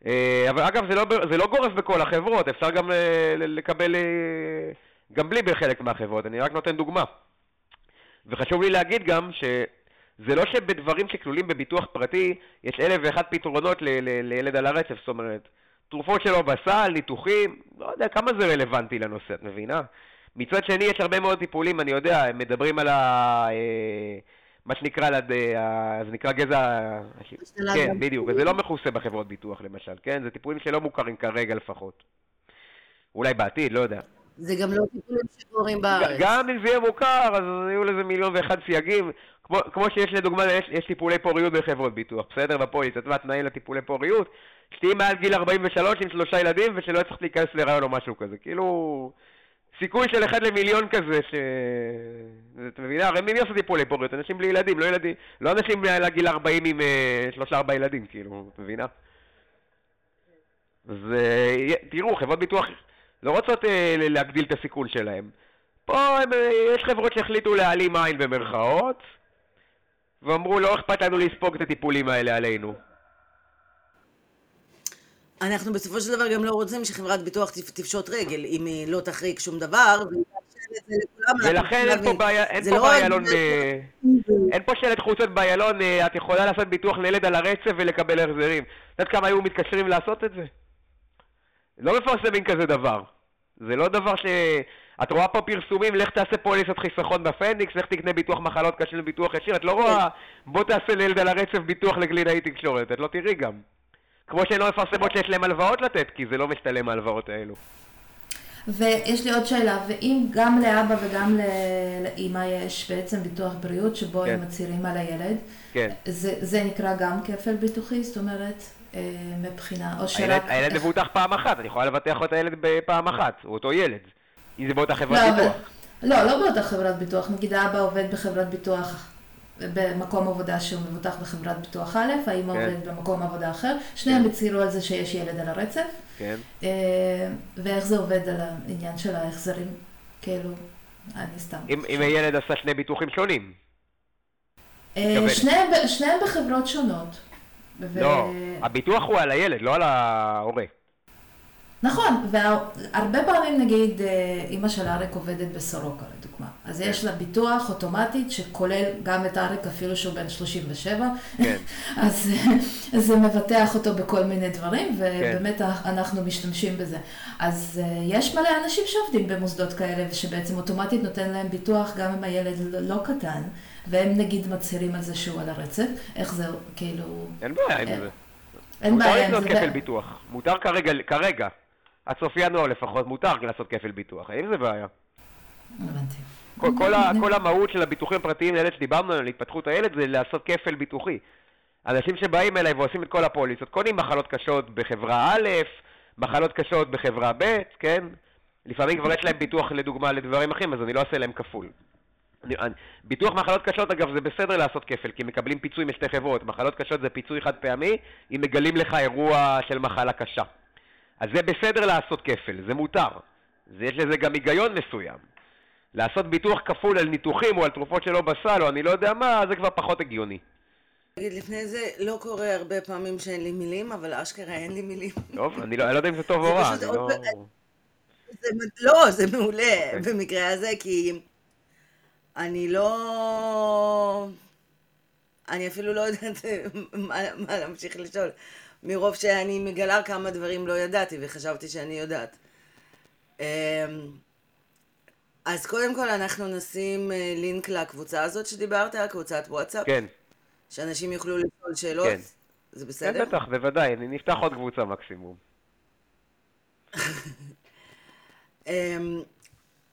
אה, אבל אגב, זה לא, זה לא גורף בכל החברות, אפשר גם אה, לקבל אה, גם בלי בחלק מהחברות, אני רק נותן דוגמה. וחשוב לי להגיד גם שזה לא שבדברים שכלולים בביטוח פרטי יש אלף ואחד פתרונות ל- ל- לילד על הרצף, זאת אומרת, תרופות שלו בסל, ניתוחים, לא יודע כמה זה רלוונטי לנושא, את מבינה? מצד שני יש הרבה מאוד טיפולים, אני יודע, הם מדברים על ה... מה שנקרא, זה נקרא גזע... כן, בדיוק, וזה לא מכוסה בחברות ביטוח למשל, כן? זה טיפולים שלא מוכרים כרגע לפחות. אולי בעתיד, לא יודע. זה גם לא טיפולים שקורים בארץ. גם אם זה יהיה מוכר, אז יהיו לזה מיליון ואחד סייגים. כמו, כמו שיש לדוגמה, יש, יש טיפולי פוריות בחברות ביטוח, בסדר? בפוליס, את יודעת, תנאים לטיפולי פוריות, שתהיי מעל גיל 43 עם שלושה ילדים ושלא יצטרך להיכנס להיריון או משהו כזה. כאילו, סיכוי של אחד למיליון כזה, ש... את מבינה? הרי מי עושה טיפולי פוריות? אנשים בלי ילדים, לא ילדים, לא אנשים מעל הגיל 40 עם אה, שלושה ארבעה ילדים, כאילו, את מבינה? אז תראו, חברות ביטוח לא רוצות אה, להגדיל את הסיכון שלהם. פה הם, אה, יש חברות שהחליטו להעלים עין במרכאות, ואמרו לא אכפת לנו לספוג את הטיפולים האלה עלינו. אנחנו בסופו של דבר גם לא רוצים שחברת ביטוח תפשוט רגל, אם היא לא תחריג שום דבר, ולכן אין פה בעיה, אין פה לא באיילון, אה, אין פה שלט חוצות באיילון, את יכולה לעשות ביטוח לילד על הרצף ולקבל החזרים. את יודעת כמה היו מתקשרים לעשות את זה? לא מפרסמים כזה דבר. זה לא דבר ש... את רואה פה פרסומים, לך תעשה פוליסת חיסכון בפניקס, לך תקנה ביטוח מחלות קשים לביטוח ישיר, את לא רואה, בוא תעשה לילד על הרצף ביטוח לגלינאי תקשורת, את לא תראי גם. כמו שהן לא מפרסמות שיש להן הלוואות לתת, כי זה לא משתלם ההלוואות האלו. ויש לי עוד שאלה, ואם גם לאבא וגם לאימא יש בעצם ביטוח בריאות שבו כן. הם מצהירים על הילד, כן. זה, זה נקרא גם כפל ביטוחי? זאת אומרת, מבחינה, או שרק... הילד מבוטח פעם אחת, אני יכולה לבטח את הילד בפעם אחת, הוא אותו ילד. אם זה באותה חברת לא, ביטוח. לא, לא באותה חברת ביטוח. נגיד האבא עובד בחברת ביטוח במקום עבודה שהוא מבוטח בחברת ביטוח א', האמא כן. עובדת במקום עבודה אחר, שניהם כן. הצהירו על זה שיש ילד על הרצף. כן. אה, ואיך זה עובד על העניין של ההחזרים, כאילו, אני סתם... אם, הילד עשה שני ביטוחים שונים. אה, שניהם בחברות שונות. לא, ו... הביטוח הוא על הילד, לא על ההורה. נכון, והרבה פעמים נגיד אימא של אריק עובדת בסורוקה לדוגמה, אז כן. יש לה ביטוח אוטומטית שכולל גם את אריק אפילו שהוא בן 37, כן. אז, אז זה מבטח אותו בכל מיני דברים, ובאמת כן. אנחנו משתמשים בזה. אז אה, יש מלא אנשים שעובדים במוסדות כאלה, ושבעצם אוטומטית נותן להם ביטוח גם אם הילד לא קטן, והם נגיד מצהירים על זה שהוא על הרצף, איך זה כאילו... אין בעיה עם אה, זה. אין בעיה עם זה. מותר לקנות כפל ביטוח, מותר כרגע, כרגע. עד סוף ינואר לפחות מותר לעשות כפל ביטוח, האם זה בעיה? הבנתי. כל, כל, ה, כל המהות של הביטוחים הפרטיים לילד שדיברנו על התפתחות הילד זה לעשות כפל ביטוחי. אנשים שבאים אליי ועושים את כל הפוליסות, קונים מחלות קשות בחברה א', מחלות קשות בחברה ב', כן? לפעמים כבר יש להם ביטוח לדוגמה לדברים אחרים, אז אני לא אעשה להם כפול. אני, אני, ביטוח מחלות קשות אגב זה בסדר לעשות כפל, כי מקבלים פיצוי משתי חברות. מחלות קשות זה פיצוי חד פעמי, אם מגלים לך אירוע של מחלה קשה. אז זה בסדר לעשות כפל, זה מותר. יש לזה גם היגיון מסוים. לעשות ביטוח כפול על ניתוחים או על תרופות שלא בסל או אני לא יודע מה, זה כבר פחות הגיוני. תגיד, לפני זה לא קורה הרבה פעמים שאין לי מילים, אבל אשכרה אין לי מילים. טוב, אני לא, אני לא יודע אם זה טוב או רע, לא... זה, לא, זה מעולה okay. אוקיי. במקרה הזה, כי אני לא... אני אפילו לא יודעת מה, מה להמשיך לשאול. מרוב שאני מגלה כמה דברים לא ידעתי וחשבתי שאני יודעת. אמ, אז קודם כל אנחנו נשים אה, לינק לקבוצה הזאת שדיברת, קבוצת וואטסאפ. כן. שאנשים יוכלו לשאול שאלות. כן. זה בסדר? כן, בטח, בוודאי. אני נפתח עוד קבוצה מקסימום.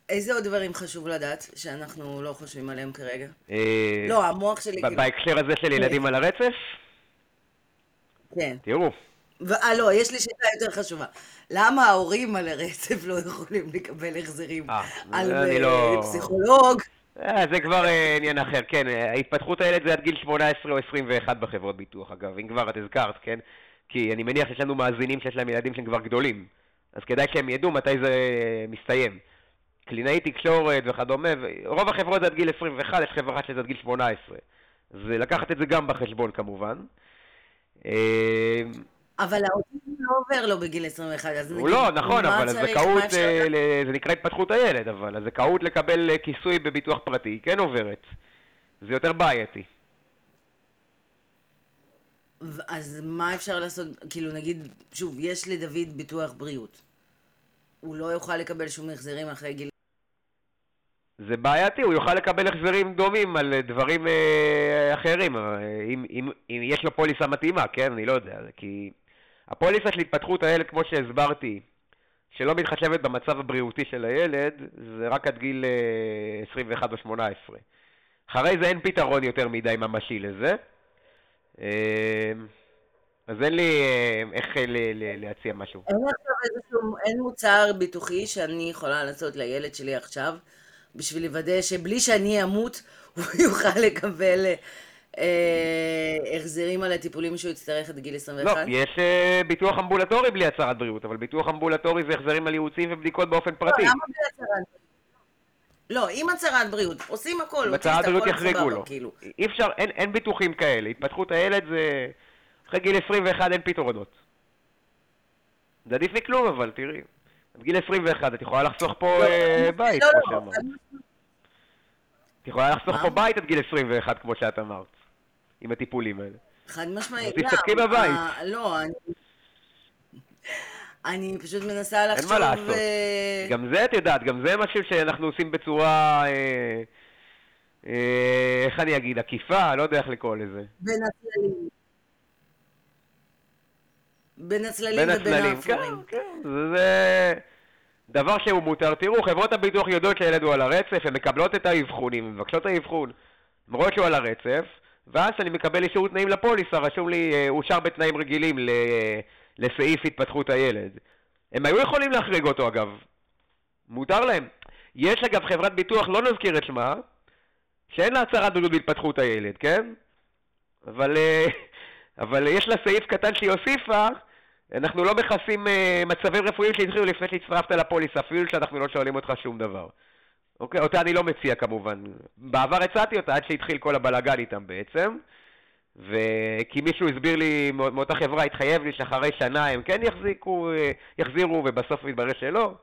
איזה עוד דברים חשוב לדעת שאנחנו לא חושבים עליהם כרגע? אה, לא, המוח שלי... כאילו- בהקשר הזה של ילדים על הרצף? כן. תראו. אה, לא, יש לי שאלה יותר חשובה. למה ההורים על הרצף לא יכולים לקבל החזרים אה, על אה, לא... פסיכולוג? זה כבר עניין אחר, כן. התפתחות הילד זה עד גיל 18 או 21 בחברות ביטוח, אגב, אם כבר את הזכרת, כן? כי אני מניח שיש לנו מאזינים שיש להם ילדים שהם כבר גדולים. אז כדאי שהם ידעו מתי זה מסתיים. קלינאי תקשורת וכדומה, רוב החברות זה עד גיל 21, יש חברה שזה עד גיל 18. אז לקחת את זה גם בחשבון כמובן. אה, אבל האוטיזם לא עובר לו בגיל 21, אז נגיד... הוא לא, נכון, אבל הזכאות, אה, זה נקרא התפתחות הילד, אבל הזכאות לקבל אה, כיסוי בביטוח פרטי כן עוברת. זה יותר בעייתי. אז מה אפשר לעשות, כאילו נגיד, שוב, יש לדוד ביטוח בריאות. הוא לא יוכל לקבל שום החזרים אחרי גיל זה בעייתי, הוא יוכל לקבל החזרים דומים על דברים אה, אחרים, אה, אם, אם, אם יש לו פוליסה מתאימה, כן? אני לא יודע, כי הפוליסה של התפתחות הילד, כמו שהסברתי, שלא מתחשבת במצב הבריאותי של הילד, זה רק עד גיל אה, 21 או 18. אחרי זה אין פתרון יותר מדי ממשי לזה. אה, אז אין לי אה, איך ל, ל, להציע משהו. אין אין מוצר ביטוחי שאני יכולה לעשות לילד שלי עכשיו, בשביל לוודא שבלי שאני אמות, הוא יוכל לקבל אה, החזרים על הטיפולים שהוא יצטרך עד גיל 21? לא, יש אה, ביטוח אמבולטורי בלי הצהרת בריאות, אבל ביטוח אמבולטורי זה החזרים על ייעוצים ובדיקות באופן פרטי. לא, למה בלי הצהרת לא, עם הצהרת בריאות, עושים הכל, הצהרת בריאות יחרגו לו. כאילו. אי אפשר, אין ביטוחים כאלה, התפתחות הילד זה... אחרי גיל 21 אין פתרונות. זה עדיף מכלום אבל, תראי. בגיל 21 את יכולה לחסוך פה לא, אה, בית, לא, כמו לא, שאמרת. את יכולה לחסוך פה בית עד גיל 21, כמו שאת אמרת, עם הטיפולים האלה. חד משמעית. אז תסתפקי בבית. לא, אני... אני פשוט מנסה לחשוב... אין מה לעשות. גם זה את יודעת, גם זה משהו שאנחנו עושים בצורה... איך אני אגיד, עקיפה? לא יודע איך לקרוא לזה. בין הכללים. בין הצללים ובין האפורים. כן, כן, זה דבר שהוא מותר. תראו, חברות הביטוח יודעות שהילד הוא על הרצף, הן מקבלות את האבחונים, הן מבקשות את האבחון, הן רואות שהוא על הרצף, ואז אני מקבל אישור תנאים לפוליסה, רשום לי, אה, אושר בתנאים רגילים לסעיף התפתחות הילד. הם היו יכולים להחריג אותו אגב, מותר להם. יש אגב חברת ביטוח, לא נזכיר את שמה, שאין לה הצהרת בריאות בהתפתחות הילד, כן? אבל, אה, אבל יש לה סעיף קטן שהיא הוסיפה, אנחנו לא מכסים uh, מצבים רפואיים שהתחילו לפני שהצטרפת לפוליסה, אפילו שאנחנו לא שואלים אותך שום דבר. אוקיי? אותה אני לא מציע כמובן. בעבר הצעתי אותה עד שהתחיל כל הבלאגן איתם בעצם. וכי מישהו הסביר לי מאותה חברה, התחייב לי שאחרי שנה הם כן יחזיקו, אה, יחזירו, ובסוף מתברר שלא.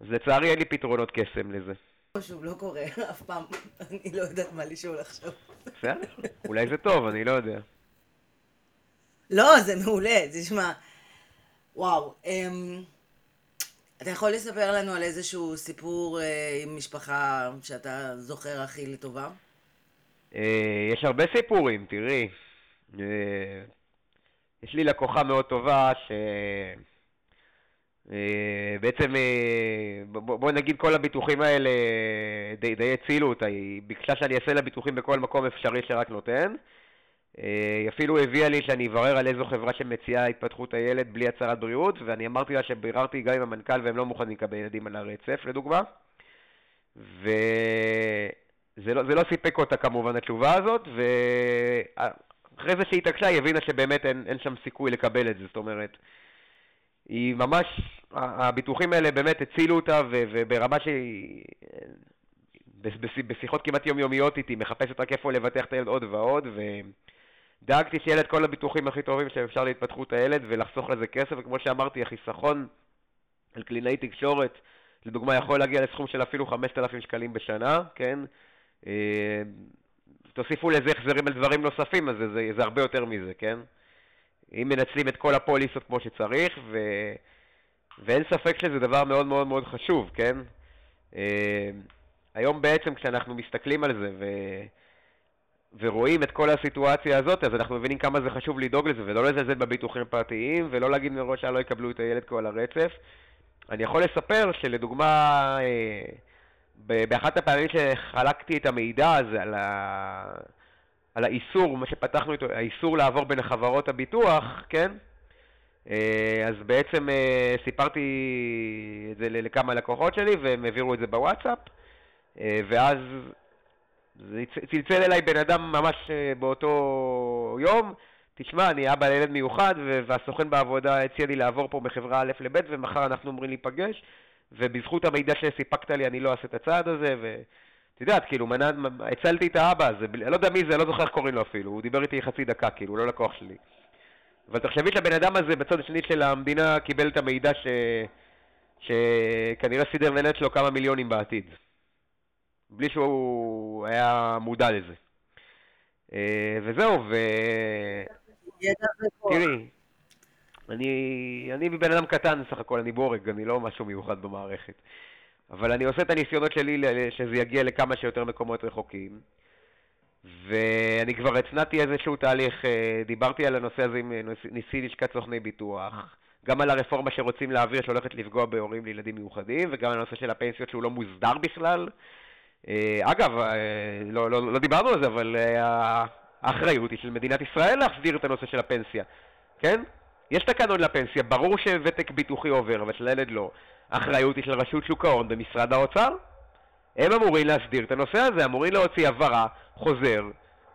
אז לצערי אין לי פתרונות קסם לזה. שוב, לא קורה אף פעם, אני לא יודעת מה לשאול עכשיו. בסדר, אולי זה טוב, אני לא יודע. לא, זה מעולה, תשמע. וואו, אמ, אתה יכול לספר לנו על איזשהו סיפור אה, עם משפחה שאתה זוכר הכי לטובה? אה, יש הרבה סיפורים, תראי. אה, יש לי לקוחה מאוד טובה ש... אה, בעצם, בוא נגיד כל הביטוחים האלה די, די הצילו אותה, היא ביקשה שאני אעשה לה ביטוחים בכל מקום אפשרי שרק נותן. היא אפילו הביאה לי שאני אברר על איזו חברה שמציעה התפתחות הילד בלי הצהרת בריאות, ואני אמרתי לה שביררתי גם עם המנכ"ל והם לא מוכנים לקבל ילדים על הרצף, לדוגמה. ו... זה לא, לא סיפק אותה כמובן התשובה הזאת, ואחרי זה שהיא התעקשה היא הבינה שבאמת אין, אין שם סיכוי לקבל את זה, זאת אומרת, היא ממש, הביטוחים האלה באמת הצילו אותה, וברמה שהיא, בשיחות כמעט יומיומיות איתי, מחפשת רק איפה לבטח את הילד עוד ועוד, ודאגתי שיהיה את כל הביטוחים הכי טובים שאפשר להתפתחות הילד ולחסוך לזה כסף, וכמו שאמרתי, החיסכון על קלינאי תקשורת, לדוגמה, יכול להגיע לסכום של אפילו 5,000 שקלים בשנה, כן? אה, תוסיפו לזה החזרים על דברים נוספים, אז זה, זה, זה הרבה יותר מזה, כן? אם מנצלים את כל הפוליסות כמו שצריך, ו... ואין ספק שזה דבר מאוד מאוד מאוד חשוב, כן? אה, היום בעצם כשאנחנו מסתכלים על זה ו... ורואים את כל הסיטואציה הזאת, אז אנחנו מבינים כמה זה חשוב לדאוג לזה, ולא לזלזל בביטוחים פרטיים, ולא להגיד מראש שלא יקבלו את הילד כל הרצף. אני יכול לספר שלדוגמה, אה, באחת הפעמים שחלקתי את המידע הזה על, ה... על האיסור, מה שפתחנו איתו, האיסור לעבור בין חברות הביטוח, כן? אה, אז בעצם אה, סיפרתי את זה לכמה לקוחות שלי והם העבירו את זה בוואטסאפ אה, ואז צלצל אליי בן אדם ממש באותו יום תשמע, אני אבא לילד מיוחד והסוכן בעבודה הציע לי לעבור פה מחברה א' לב' ומחר אנחנו אמורים להיפגש ובזכות המידע שסיפקת לי אני לא אעשה את הצעד הזה, ואת יודעת, כאילו, מנע, הצלתי את האבא הזה, אני לא יודע מי זה, לא זוכר איך קוראים לו אפילו, הוא דיבר איתי חצי דקה, כאילו, הוא לא לקוח שלי. אבל תחשבי שהבן אדם הזה בצד השני של המדינה קיבל את המידע ש... שכנראה סידר לנט שלו כמה מיליונים בעתיד. בלי שהוא היה מודע לזה. אה, וזהו, ו... תראי, אני, אני בן אדם קטן סך הכל, אני בורג, אני לא משהו מיוחד במערכת. אבל אני עושה את הניסיונות שלי שזה יגיע לכמה שיותר מקומות רחוקים. ואני כבר הצנעתי איזשהו תהליך, אה, דיברתי על הנושא הזה עם אה, נשיא לשכת סוכני ביטוח, גם על הרפורמה שרוצים להעביר שהולכת לפגוע בהורים לילדים מיוחדים, וגם על הנושא של הפנסיות שהוא לא מוסדר בכלל. אה, אגב, לא, לא, לא דיברנו על זה, אבל האחריות היא של מדינת ישראל להחזיר את הנושא של הפנסיה, כן? יש תקנון לפנסיה, ברור שוותק ביטוחי עובר, אבל של הילד לא. האחריות היא של רשות שוק ההון במשרד האוצר. הם אמורים להסדיר את הנושא הזה, אמורים להוציא הבהרה, חוזר,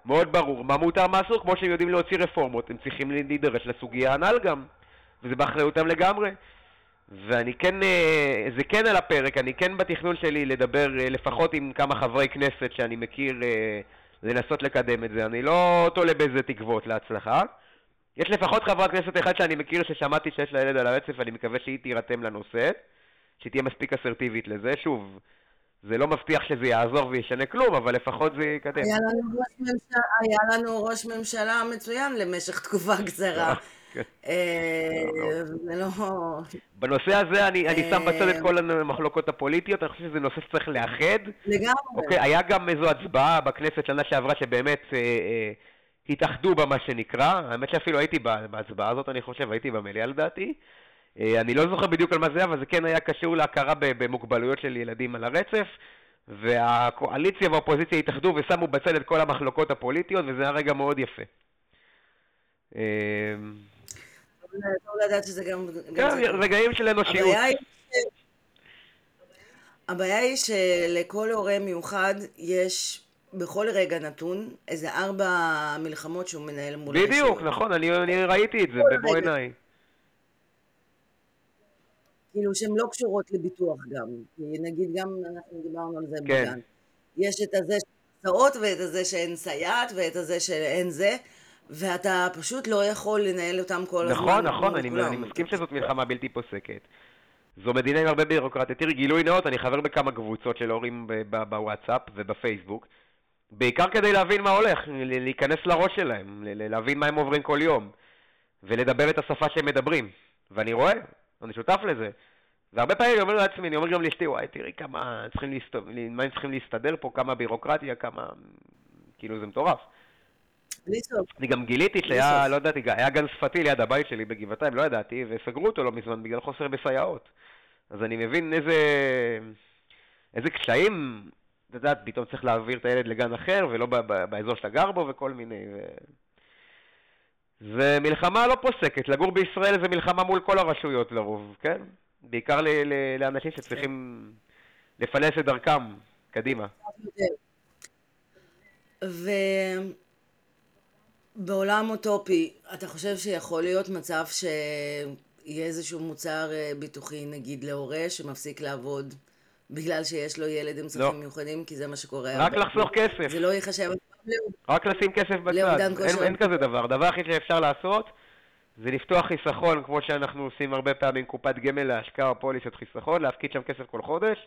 מאוד ברור, מה מותר, מה אסור, כמו שהם יודעים להוציא רפורמות, הם צריכים להידרש לסוגיה הנ"ל גם, וזה באחריותם לגמרי. ואני כן, אה, זה כן על הפרק, אני כן בתכנון שלי לדבר אה, לפחות עם כמה חברי כנסת שאני מכיר אה, לנסות לקדם את זה, אני לא תולה בזה תקוות להצלחה. יש לפחות חברת כנסת אחת שאני מכיר ששמעתי שיש לה ילד על הרצף, ואני מקווה שהיא תירתם לנושא, שהיא תהיה מספיק אסרטיבית לזה. שוב, זה לא מבטיח שזה יעזור וישנה כלום, אבל לפחות זה יקדם. היה לנו ראש ממשלה, היה לנו ראש ממשלה מצוין למשך תקופה קצרה. אה, זה לא... בנושא הזה אני, שם בצד את אה, כל המחלוקות הפוליטיות, אני חושב שזה נושא שצריך לאחד. לגמרי. אוקיי, היה גם איזו הצבעה בכנסת שנה שעברה שבאמת אה, התאחדו במה שנקרא, האמת שאפילו הייתי בהצבעה הזאת, אני חושב, הייתי במליאה לדעתי. אה, אני לא זוכר בדיוק על מה זה, אבל זה כן היה קשור להכרה במוגבלויות של ילדים על הרצף, והקואליציה והאופוזיציה התאחדו ושמו בצד את כל המחלוקות הפוליטיות, וזה היה רגע מאוד יפה. טוב לדעת שזה גם... כן, רגעים של אנושיות. הבעיה היא שלכל הורה מיוחד יש בכל רגע נתון איזה ארבע מלחמות שהוא מנהל מול. בדיוק, נכון, אני, אני ראיתי את זה במו עיניי. כאילו שהן לא קשורות לביטוח גם, כי נגיד גם אנחנו דיברנו על זה כן. בגן. יש את הזה של הסעות ואת הזה שאין סייעת ואת הזה שאין זה, ואתה פשוט לא יכול לנהל אותם כל הזמן. נכון, נכון, אני, אני מסכים שזאת מלחמה בלתי פוסקת. זו מדינה עם הרבה בירוקרטיה. תראי, גילוי נאות, אני חבר בכמה קבוצות של הורים בוואטסאפ ובפייסבוק, בעיקר כדי להבין מה הולך, להיכנס לראש שלהם, להבין מה הם עוברים כל יום, ולדבר את השפה שהם מדברים. ואני רואה, אני שותף לזה. והרבה פעמים אני אומר לעצמי, אני אומר גם לאשתי, וואי, תראי כמה צריכים להסתובב, מה הם צריכים להסתדר פה, כמה בירוקרטיה, כמה... כאילו, זה מטורף. בלי סוף. אני גם גיליתי שהיה, לא ידעתי, היה גן שפתי ליד הבית שלי בגבעתיים, לא ידעתי, וסגרו אותו לא מזמן בגלל חוסר בסייעות. אז אני מבין איזה, איזה קשיים, את יודעת, פתאום צריך להעביר את הילד לגן אחר, ולא באזור שאתה גר בו, וכל מיני. ו... זה מלחמה לא פוסקת, לגור בישראל זה מלחמה מול כל הרשויות לרוב, כן? בעיקר ל- ל- לאנשים שצריכים לפלס את דרכם קדימה. ובעולם אוטופי, אתה חושב שיכול להיות מצב שיהיה איזשהו מוצר אה, ביטוחי, נגיד להורה, שמפסיק לעבוד בגלל שיש לו ילד עם צרכים לא. מיוחדים, כי זה מה שקורה. רק לחסוך כסף. זה לא ייחשב... רק לשים כסף בצד. אין, אין כזה דבר. הדבר הכי שאפשר לעשות זה לפתוח חיסכון, כמו שאנחנו עושים הרבה פעמים, קופת גמל להשקעה או פוליסת חיסכון, להפקיד שם כסף כל חודש.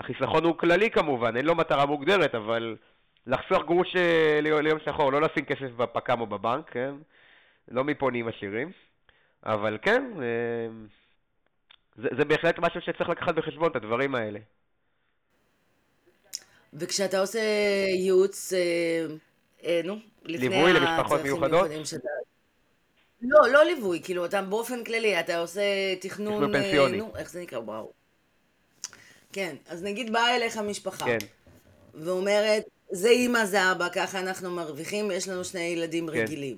החיסכון הוא כללי כמובן, אין לו מטרה מוגדרת, אבל לחסוך גרוש אה, ליום שחור, לא לשים כסף בפק"ם או בבנק, כן? לא מפה נהיים עשירים. אבל כן, אה, זה, זה בהחלט משהו שצריך לקחת בחשבון, את הדברים האלה. וכשאתה עושה ייעוץ, אה, אה, נו, לפני ליווי למשפחות מיוחדות? שאתה... לא, לא ליווי, כאילו, אתה באופן כללי, אתה עושה תכנון... תכנון פנסיוני. נו, איך זה נקרא? וואו. כן, אז נגיד באה אליך משפחה. כן. ואומרת, זה אימא, זה אבא, ככה אנחנו מרוויחים, יש לנו שני ילדים כן. רגילים.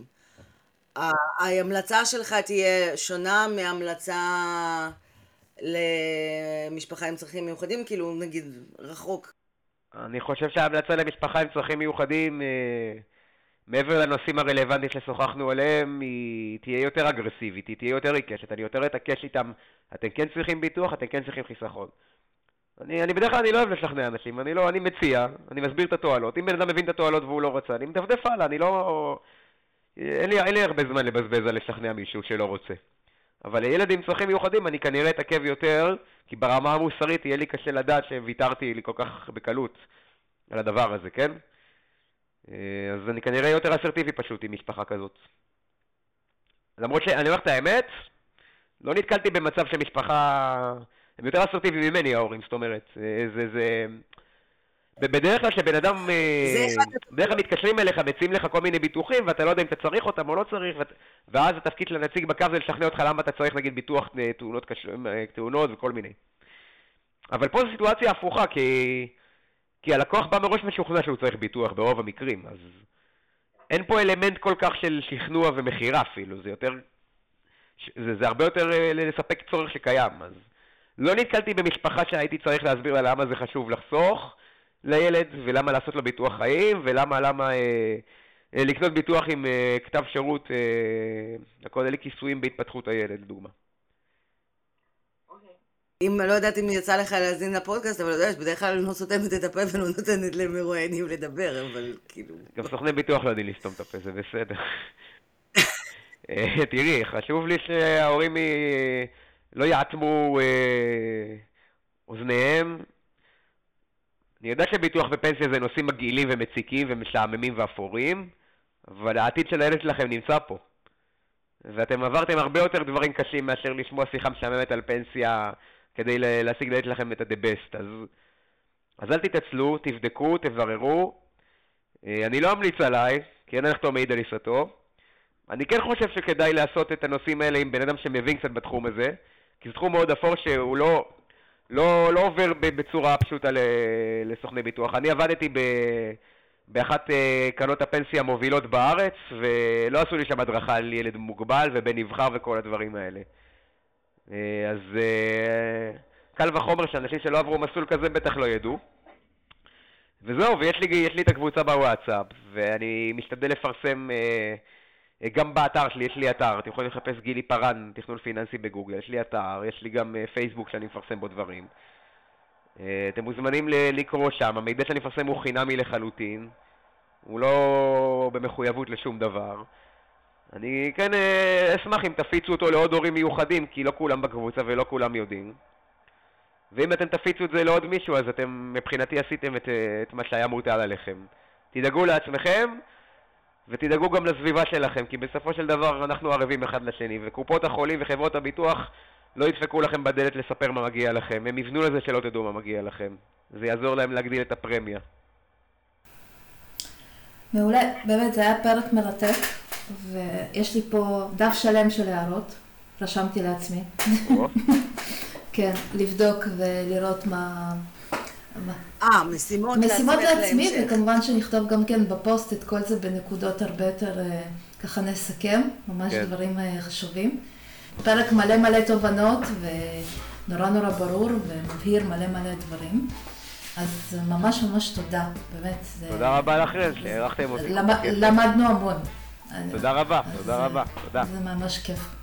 ההמלצה שלך תהיה שונה מהמלצה למשפחה עם צרכים מיוחדים, כאילו נגיד רחוק. אני חושב שההמלצה למשפחה עם צרכים מיוחדים, אה, מעבר לנושאים הרלוונטיים ששוחחנו עליהם, היא תהיה יותר אגרסיבית, היא תהיה יותר עיקשת, אני יותר אתעקש איתם, אתם כן צריכים ביטוח, אתם כן צריכים חיסכון. אני, אני בדרך כלל אני לא אוהב לשכנע אנשים, אני לא, אני מציע, אני מסביר את התועלות, אם בן אדם מבין את התועלות והוא לא רוצה, אני מדפדף הלאה, אני לא... אין לי, אין לי הרבה זמן לבזבז על לשכנע מישהו שלא רוצה. אבל לילד עם צרכים מיוחדים אני כנראה אתעכב יותר, כי ברמה המוסרית יהיה לי קשה לדעת שוויתרתי לי כל כך בקלות על הדבר הזה, כן? אה, אז אני כנראה יותר אסרטיבי פשוט עם משפחה כזאת. למרות שאני אומר את האמת, לא נתקלתי במצב שמשפחה... הם יותר אסרטיביים ממני ההורים, זאת אומרת, זה, זה, בדרך כלל כשבן אדם, אה, בדרך כלל מתקשרים אליך, מציעים לך כל מיני ביטוחים, ואתה לא יודע אם אתה צריך אותם או לא צריך, ואז התפקיד של הנציג בקו זה לשכנע אותך למה אתה צריך נגיד ביטוח אה, תאונות, אה, תאונות וכל מיני. אבל פה זו סיטואציה הפוכה, כי, כי הלקוח בא מראש משוכנע שהוא צריך ביטוח ברוב המקרים, אז אין פה אלמנט כל כך של שכנוע ומכירה אפילו, זה יותר, זה, זה הרבה יותר לספק צורך שקיים, אז לא נתקלתי במשפחה שהייתי צריך להסביר לה למה זה חשוב לחסוך, לילד, ולמה לעשות לו ביטוח חיים, ולמה למה אה, אה, לקנות ביטוח עם אה, כתב שירות, אה, הכל אלה כיסויים בהתפתחות הילד, לדוגמה. אם לא יודעת אם יצא לך להאזין לפודקאסט, אבל אתה יודע שבדרך כלל אני לא סותמת את הפה ולא נותנת למרואיינים לדבר, אבל כאילו... גם סוכני ביטוח לא יודעים לסתום את הפה, זה בסדר. אה, תראי, חשוב לי שההורים לא יעצמו אה, אוזניהם אני יודע שביטוח ופנסיה זה נושאים מגעילים ומציקים ומשעממים ואפורים, אבל העתיד של הילד שלכם נמצא פה. ואתם עברתם הרבה יותר דברים קשים מאשר לשמוע שיחה משעממת על פנסיה כדי להשיג לילד שלכם את ה-the best. אז, אז אל תתעצלו, תבדקו, תבררו, אה, אני לא אמליץ עליי, כי אין הנחתום מעיד על עיסתו. אני כן חושב שכדאי לעשות את הנושאים האלה עם בן אדם שמבין קצת בתחום הזה, כי זה תחום מאוד אפור שהוא לא, לא, לא עובר בצורה פשוטה לסוכני ביטוח. אני עבדתי ב... באחת אה, קרנות הפנסיה המובילות בארץ, ולא עשו לי שם הדרכה על ילד מוגבל ובן נבחר וכל הדברים האלה. אה, אז אה, קל וחומר שאנשים שלא עברו מסלול כזה בטח לא ידעו. וזהו, ויש לי, לי את הקבוצה בוואטסאפ, ואני משתדל לפרסם גם באתר שלי, יש לי אתר, אתם יכולים לחפש גילי פארן, תכנון פיננסי בגוגל, יש לי אתר, יש לי גם פייסבוק שאני מפרסם בו דברים. אה, אתם מוזמנים לקרוא שם, המידע שאני מפרסם הוא חינמי לחלוטין, הוא לא במחויבות לשום דבר. אני כן אה, אשמח אם תפיצו אותו לעוד הורים מיוחדים, כי לא כולם בקבוצה ולא כולם יודעים. ואם אתם תפיצו את זה לעוד מישהו, אז אתם מבחינתי עשיתם את, אה, את מה שהיה מוטל עליכם. תדאגו לעצמכם, ותדאגו גם לסביבה שלכם, כי בסופו של דבר אנחנו ערבים אחד לשני, וקופות החולים וחברות הביטוח לא ידפקו לכם בדלת לספר מה מגיע לכם, הם יבנו לזה שלא תדעו מה מגיע לכם. זה יעזור להם להגדיל את הפרמיה. מעולה, באמת זה היה פרק מרתק, ויש לי פה דף שלם של הערות, רשמתי לעצמי. כן, לבדוק ולראות מה... אה, משימות לעצמך משימות לעצמי, וכמובן שנכתוב גם כן בפוסט את כל זה בנקודות הרבה יותר, אה, ככה נסכם, ממש כן. דברים אה, חשובים. פרק מלא מלא תובנות ונורא נורא ברור ומבהיר מלא מלא דברים. אז ממש ממש תודה, באמת. תודה רבה לכם שהערכתם אותי. למדנו המון. תודה רבה, תודה רבה, תודה. זה ממש כיף.